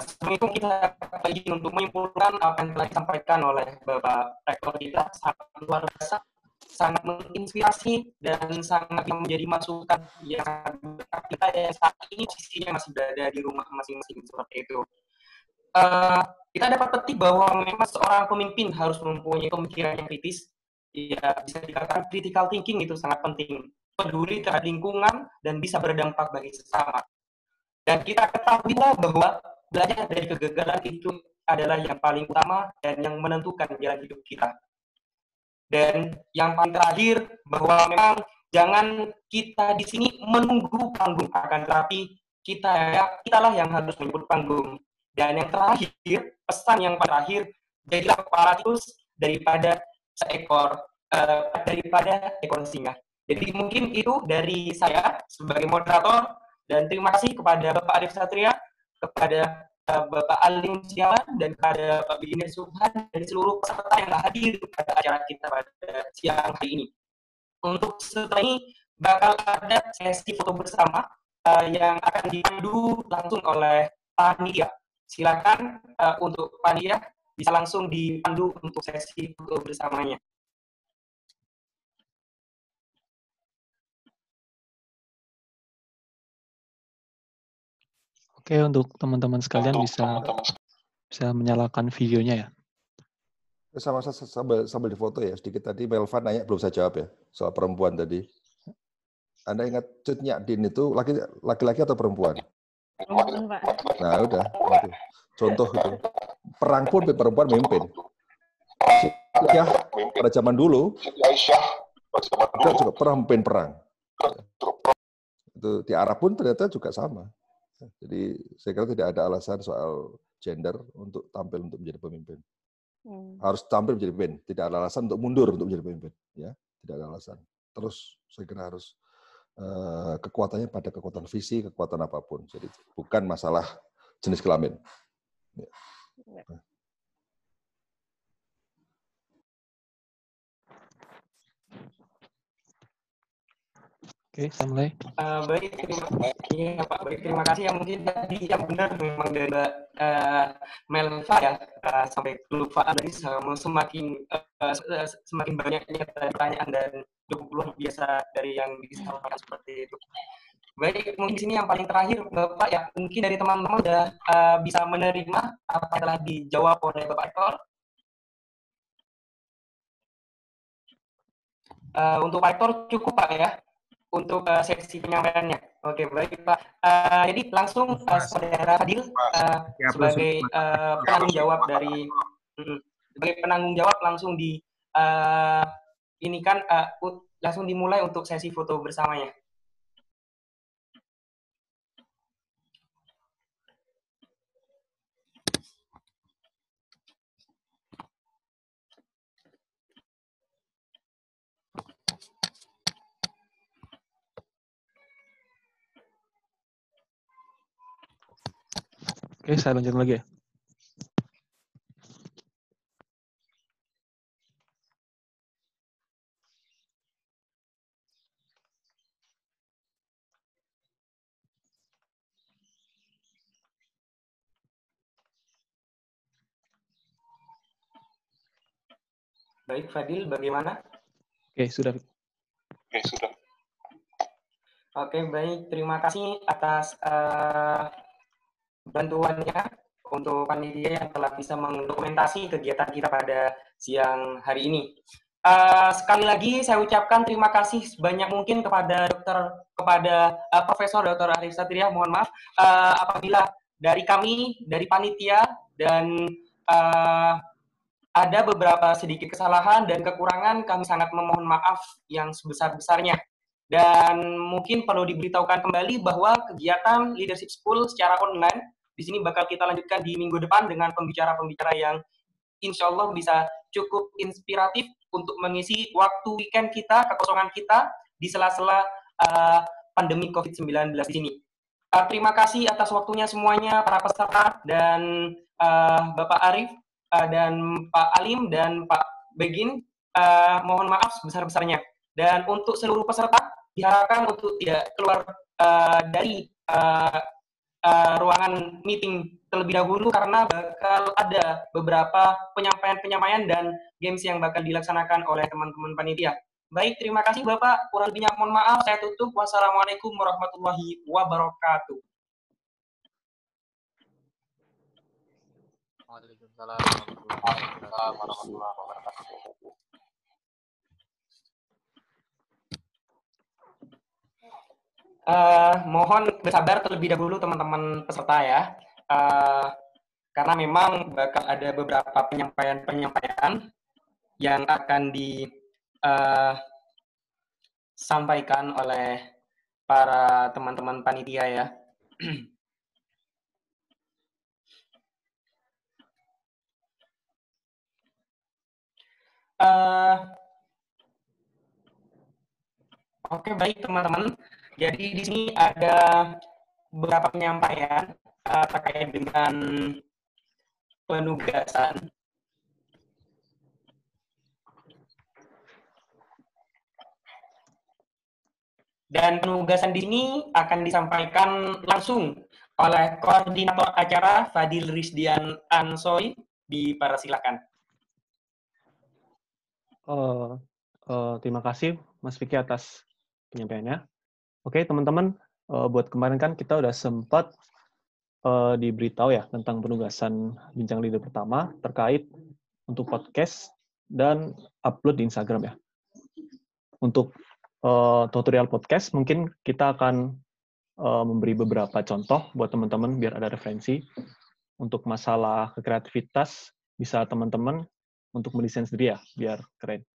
sebelum itu kita lagi untuk menyimpulkan apa yang telah disampaikan oleh Bapak Rektor kita sangat luar biasa, sangat menginspirasi dan sangat menjadi masukan yang kita yang saat ini sisinya masih berada di rumah masing-masing seperti itu. Uh, kita dapat petik bahwa memang seorang pemimpin harus mempunyai pemikiran yang kritis, ya bisa dikatakan critical thinking itu sangat penting, peduli terhadap lingkungan dan bisa berdampak bagi sesama. Dan kita ketahui bahwa belajar dari kegagalan itu adalah yang paling utama dan yang menentukan jalan hidup kita. Dan yang paling terakhir bahwa memang jangan kita di sini menunggu panggung akan tetapi kita ya kitalah yang harus menyebut panggung. Dan yang terakhir, pesan yang terakhir, jadilah kepala tikus daripada seekor uh, daripada ekor singa. Jadi mungkin itu dari saya sebagai moderator dan terima kasih kepada Bapak Arif Satria kepada Bapak Alim Sialan dan kepada Pak Bidinir Subhan dan seluruh peserta yang hadir pada acara kita pada siang hari ini. Untuk setelah ini, bakal ada sesi foto bersama uh, yang akan dipandu langsung oleh panitia. Silakan uh, untuk panitia bisa langsung dipandu untuk sesi foto bersamanya. Oke, untuk teman-teman sekalian bisa bisa menyalakan videonya ya. Sama sambil, sambil difoto ya sedikit tadi Melvan nanya belum saya jawab ya soal perempuan tadi. Anda ingat cutnya Din itu laki laki atau perempuan? Perempuan, Pak. Nah, udah. Waduh. Contoh itu. Perang pun perempuan memimpin. Ya, pada zaman dulu, dia juga pernah memimpin perang. Itu di Arab pun ternyata juga sama. Jadi saya kira tidak ada alasan soal gender untuk tampil untuk menjadi pemimpin. Hmm. Harus tampil menjadi pemimpin, tidak ada alasan untuk mundur untuk menjadi pemimpin, ya, tidak ada alasan. Terus saya kira harus uh, kekuatannya pada kekuatan visi, kekuatan apa pun. Jadi bukan masalah jenis kelamin. Ya. Oke, okay, mulai. Uh, baik, terima, ya, Pak. Baik, terima kasih. Yang mungkin tadi yang benar memang dari uh, Melva ya uh, sampai lupa tadi semakin uh, semakin banyaknya pertanyaan dan cukup luar biasa dari yang disampaikan seperti itu. Baik, mungkin sini yang paling terakhir Bapak ya, mungkin dari teman-teman sudah uh, bisa menerima apa yang telah dijawab oleh Bapak Ekor. Uh, untuk Pak Ekor cukup Pak ya untuk uh, sesi penyampaiannya. Oke, baik Pak. Uh, jadi langsung uh, Saudara Fadil uh, sebagai uh, penanggung jawab dari uh, sebagai penanggung jawab langsung di uh, ini kan uh, langsung dimulai untuk sesi foto bersamanya. Oke, saya lanjut lagi ya. Baik, Fadil, bagaimana? Oke, sudah. Oke, sudah. Oke, baik. Terima kasih atas uh, bantuannya untuk panitia yang telah bisa mendokumentasi kegiatan kita pada siang hari ini. Uh, sekali lagi saya ucapkan terima kasih sebanyak mungkin kepada dokter kepada uh, Profesor Dr. Arif Satria. Mohon maaf uh, apabila dari kami dari panitia dan uh, ada beberapa sedikit kesalahan dan kekurangan kami sangat memohon maaf yang sebesar-besarnya. Dan mungkin perlu diberitahukan kembali bahwa kegiatan Leadership School secara online di sini bakal kita lanjutkan di minggu depan dengan pembicara-pembicara yang insya Allah bisa cukup inspiratif untuk mengisi waktu weekend kita, kekosongan kita di sela-sela uh, pandemi COVID-19 di sini. Uh, terima kasih atas waktunya semuanya para peserta dan uh, Bapak Arif uh, dan Pak Alim dan Pak Begin. Uh, mohon maaf sebesar-besarnya. Dan untuk seluruh peserta diharapkan untuk tidak keluar uh, dari uh, uh, ruangan meeting terlebih dahulu karena bakal ada beberapa penyampaian-penyampaian dan games yang bakal dilaksanakan oleh teman-teman panitia. Baik, terima kasih Bapak. Kurang lebihnya mohon maaf. Saya tutup. Wassalamualaikum warahmatullahi wabarakatuh. Waalaikumsalam warahmatullahi wabarakatuh. Uh, mohon bersabar terlebih dahulu teman-teman peserta ya. Uh, karena memang bakal ada beberapa penyampaian-penyampaian yang akan disampaikan uh, oleh para teman-teman panitia ya. uh, Oke, okay, baik teman-teman. Jadi di sini ada beberapa penyampaian uh, terkait dengan penugasan. Dan penugasan di sini akan disampaikan langsung oleh koordinator acara Fadil Rizdian Ansoi. Dipersilakan. Uh, uh, terima kasih Mas Vicky atas penyampaiannya. Oke teman-teman, uh, buat kemarin kan kita udah sempat uh, diberitahu ya tentang penugasan bincang leader pertama terkait untuk podcast dan upload di Instagram ya. Untuk uh, tutorial podcast, mungkin kita akan uh, memberi beberapa contoh buat teman-teman biar ada referensi. Untuk masalah kreativitas, bisa teman-teman untuk mendesain sendiri ya, biar keren.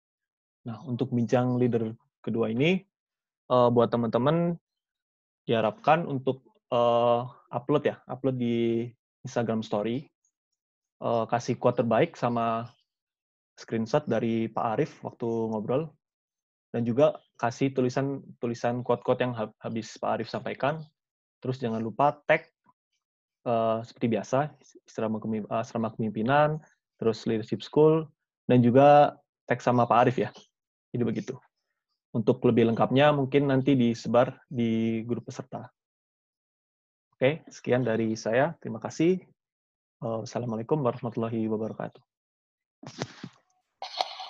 Nah, untuk bincang leader kedua ini, uh, buat teman-teman diharapkan untuk uh, upload ya, upload di Instagram Story, uh, kasih quote terbaik sama screenshot dari Pak Arif waktu ngobrol, dan juga kasih tulisan tulisan quote-quote yang habis Pak Arif sampaikan. Terus jangan lupa tag uh, seperti biasa serama uh, kepemimpinan, terus leadership school, dan juga tag sama Pak Arif ya. Jadi begitu. Untuk lebih lengkapnya mungkin nanti disebar di grup peserta. Oke, sekian dari saya. Terima kasih. Wassalamualaikum warahmatullahi wabarakatuh.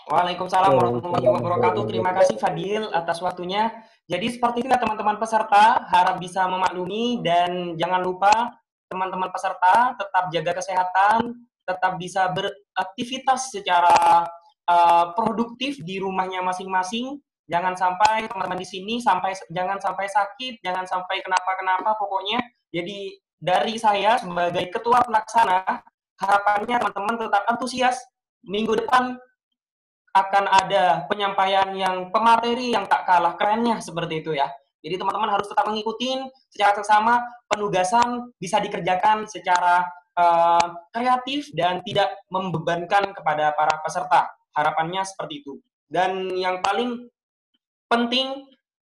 Waalaikumsalam warahmatullahi wabarakatuh. Terima kasih Fadil atas waktunya. Jadi seperti itu teman-teman peserta, harap bisa memaklumi dan jangan lupa teman-teman peserta tetap jaga kesehatan, tetap bisa beraktivitas secara uh, produktif di rumahnya masing-masing. Jangan sampai teman-teman di sini sampai jangan sampai sakit, jangan sampai kenapa-kenapa pokoknya. Jadi dari saya sebagai ketua pelaksana, harapannya teman-teman tetap antusias. Minggu depan akan ada penyampaian yang pemateri yang tak kalah kerennya seperti itu ya. Jadi teman-teman harus tetap mengikuti secara seksama penugasan bisa dikerjakan secara uh, kreatif dan tidak membebankan kepada para peserta. Harapannya seperti itu. Dan yang paling penting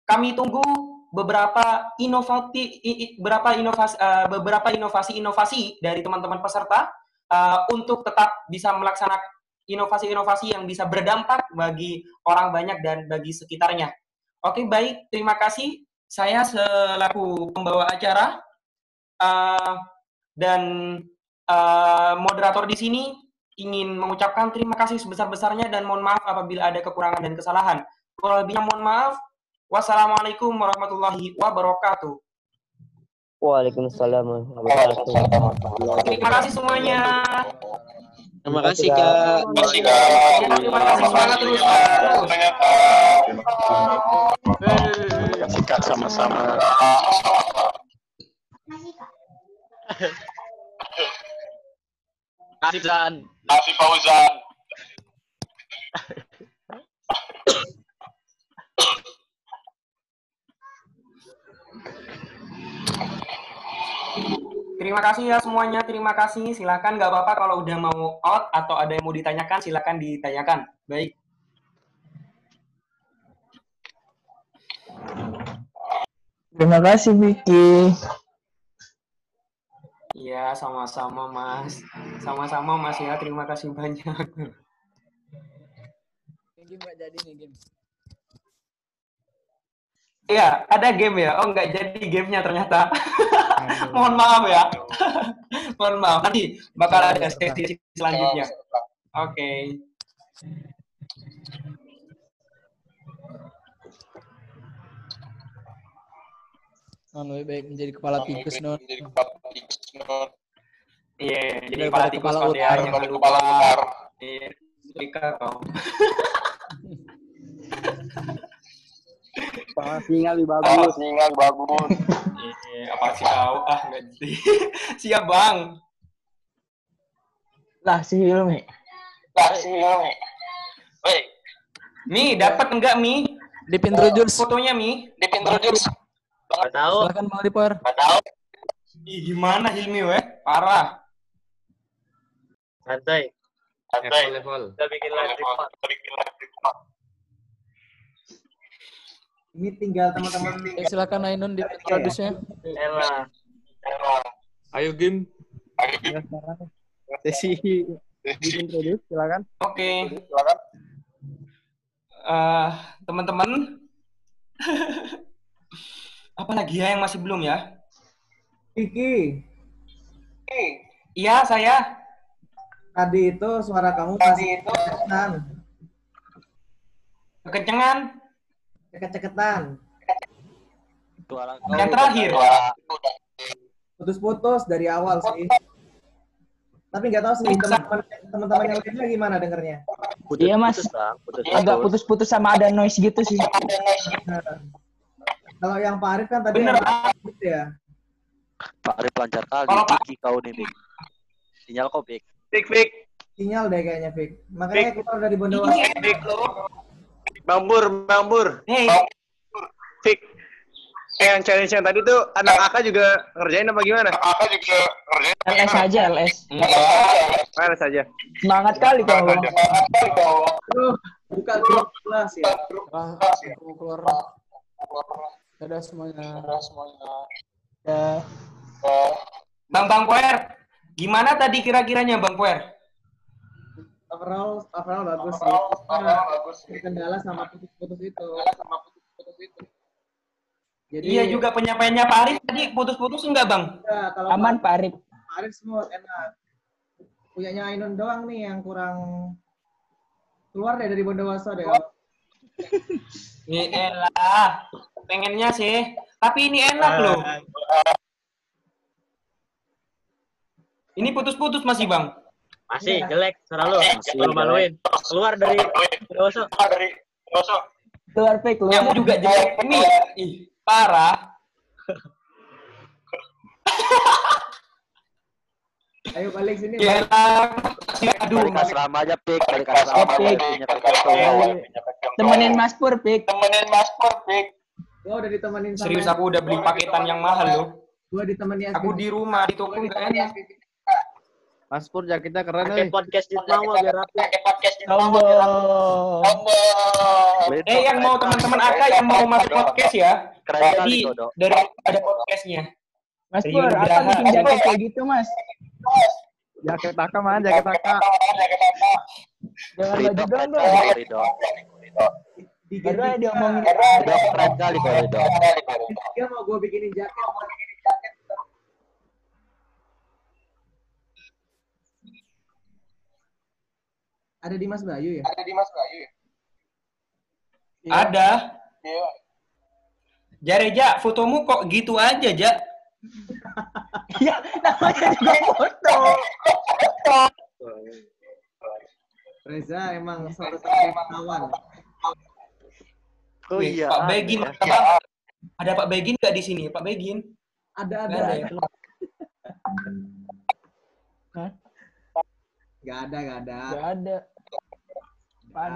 kami tunggu beberapa inovasi beberapa inovasi uh, beberapa inovasi-inovasi dari teman-teman peserta uh, untuk tetap bisa melaksanakan inovasi-inovasi yang bisa berdampak bagi orang banyak dan bagi sekitarnya. Oke, baik. Terima kasih. Saya selaku pembawa acara uh, dan moderator di sini ingin mengucapkan terima kasih sebesar-besarnya dan mohon maaf apabila ada kekurangan dan kesalahan. Kalau lebihnya mohon maaf. Wassalamualaikum warahmatullahi wabarakatuh. Waalaikumsalam warahmatullahi wabarakatuh. Terima kasih semuanya. Terima kasih Kak. Terima kasih Kak. Terima kasih semangat terus. Terima kasih Kak sama-sama. Kasih Zan. Kasih Fauzan. Terima kasih ya semuanya, terima kasih. Silakan nggak apa-apa kalau udah mau out atau ada yang mau ditanyakan, silakan ditanyakan. Baik. Terima kasih Vicky. Iya, sama-sama Mas. Sama-sama Mas ya, terima kasih banyak. Game nggak jadi nih game. Iya, ada game ya. Oh, nggak jadi gamenya ternyata. Mohon maaf ya. Mohon maaf. Nanti bakal ada sesi selanjutnya. Oke. Okay. Non lebih baik menjadi kepala tikus non. Menjadi kepala tikus non. Iya, jadi kepala tikus kepala ya. ular. Jangan lupa. Iya, Rika kau. Pak singa lebih Oh, bagus. singa bagus. Iya, apa sih kau? Ah, nggak jadi. Siap, Bang. Lah si Hilmi. Lah si Hilmi. Woi, Mi, dapat enggak Mi? Di introduce. Fotonya Mi. di introduce. Nggak tahu. Silakan mau Dipor. Nggak tahu. Ih, gimana Hilmi, weh? Parah. Santai. Santai. Level. Kita bikin live report. Bikin live report. Ini tinggal teman-teman Eh, silakan Ainun di introduce-nya. Ella. Ayo game. Ya, sekarang sesi di introduce silakan. Oke. Silakan. Eh, teman-teman. Apalagi ya yang masih belum ya? Kiki, Iya, saya. tadi itu suara kamu masih kekencetan. Kekencengan. Ceket-ceketan. Yang terakhir. Putus-putus dari awal sih. Tapi nggak tahu sih teman-teman teman-teman yang lainnya gimana dengernya. Iya mas, agak putus-putus sama ada noise gitu sih. Nah, Kalau yang Pak Arif kan tadi Bener. yang gitu ya. Pak Arif lancar kali, Kalau Pak- Kiki kau nih, Bik. Sinyal kau, Bik. Fik, Fik. Sinyal deh kayaknya, Fik. Makanya Fik. kita udah di Bondowoso. Fik. Bang Bur, Bang Bur. Hey. Fik. Eh, yang challenge yang tadi tuh anak Aka juga ngerjain apa gimana? Aka juga ngerjain. LS aja, LS. Mana saja? Semangat kali kau. Aduh, buka grup kelas ya. Ah, mau keluar. Dadah semuanya. Dadah semuanya. Ya. Bang Bang Poer, gimana tadi kira-kiranya Bang Poer? Overall, overall bagus sih. Nah, terkendala sama putus-putus itu. Sama putus-putus itu. Jadi Iya juga penyampaiannya Pak Arif tadi putus-putus enggak Bang? Ya, kalau Aman Pak Arif. Pak Arif smooth, enak. Punyanya Ainun doang nih yang kurang keluar deh dari Bondowoso deh. Iyalah, pengennya sih. Tapi ini enak loh. Ini putus-putus masih Bang. Masih jelek suara lu. Lu maluin. Keluar dari Bondowoso. dari Bondowoso. Keluar Fik, keluar. Yang juga jelek ini. Ih, parah. Ayo balik sini. Ya, Aduh. Balik asrama aja, Pik. Balik asrama. Pik. Temenin Mas Pur, Pik. Temenin Mas Pur, Pik. Gua udah ditemenin sama Serius aku udah beli paketan yang mahal loh. Gua ditemenin Aku di rumah di toko nggak enak. Mas Pur jaketnya keren Pakai podcast di Mawa biar rapi. Sombong. Eh yang mau teman-teman Aka yang mau masuk podcast ya. Keren Jadi dari ada podcastnya. Mas Pur, apa Nugraha. bikin jaket kayak gitu, Mas? Jaket Aka mana? Jaket Aka. Jangan baju dong, dong. Baru aja diomongin. Ridho keren kali Ridho. Dia mau gua bikinin jaket. Ada di Mas Bayu ya? Ada di Mas Bayu ya? Ada. Jareja, fotomu kok gitu aja, Ja? Iya, namanya juga foto. Reza emang salah satu kawan. Oh iya. Pak Begin, ya. ada, ada Pak Begin nggak di sini? Pak Begin? Ada ada. Ada ya? Gak ada, gak ada. Gak ada.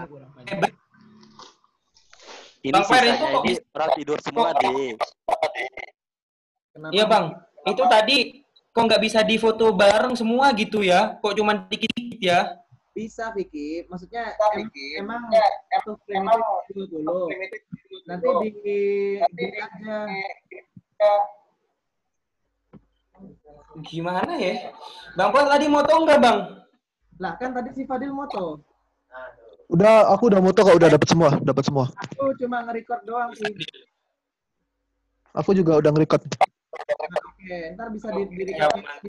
Kurang aja. Ini Bang Fer, itu kok ini bisa- orang tidur semua, deh. Kenapa? Iya bang, itu tadi kok nggak bisa difoto bareng semua gitu ya? Kok cuma dikit-dikit ya? Bisa, Vicky. Maksudnya em- emang satu primitif dulu. Nanti di di aja. Gimana ya? Bang Pol tadi moto nggak bang? Lah kan tadi si Fadil moto. Udah, aku udah moto kok, udah dapat semua, dapat semua. Aku cuma nge-record doang sih. Aku juga udah nge-record. Oke, ntar bisa di, di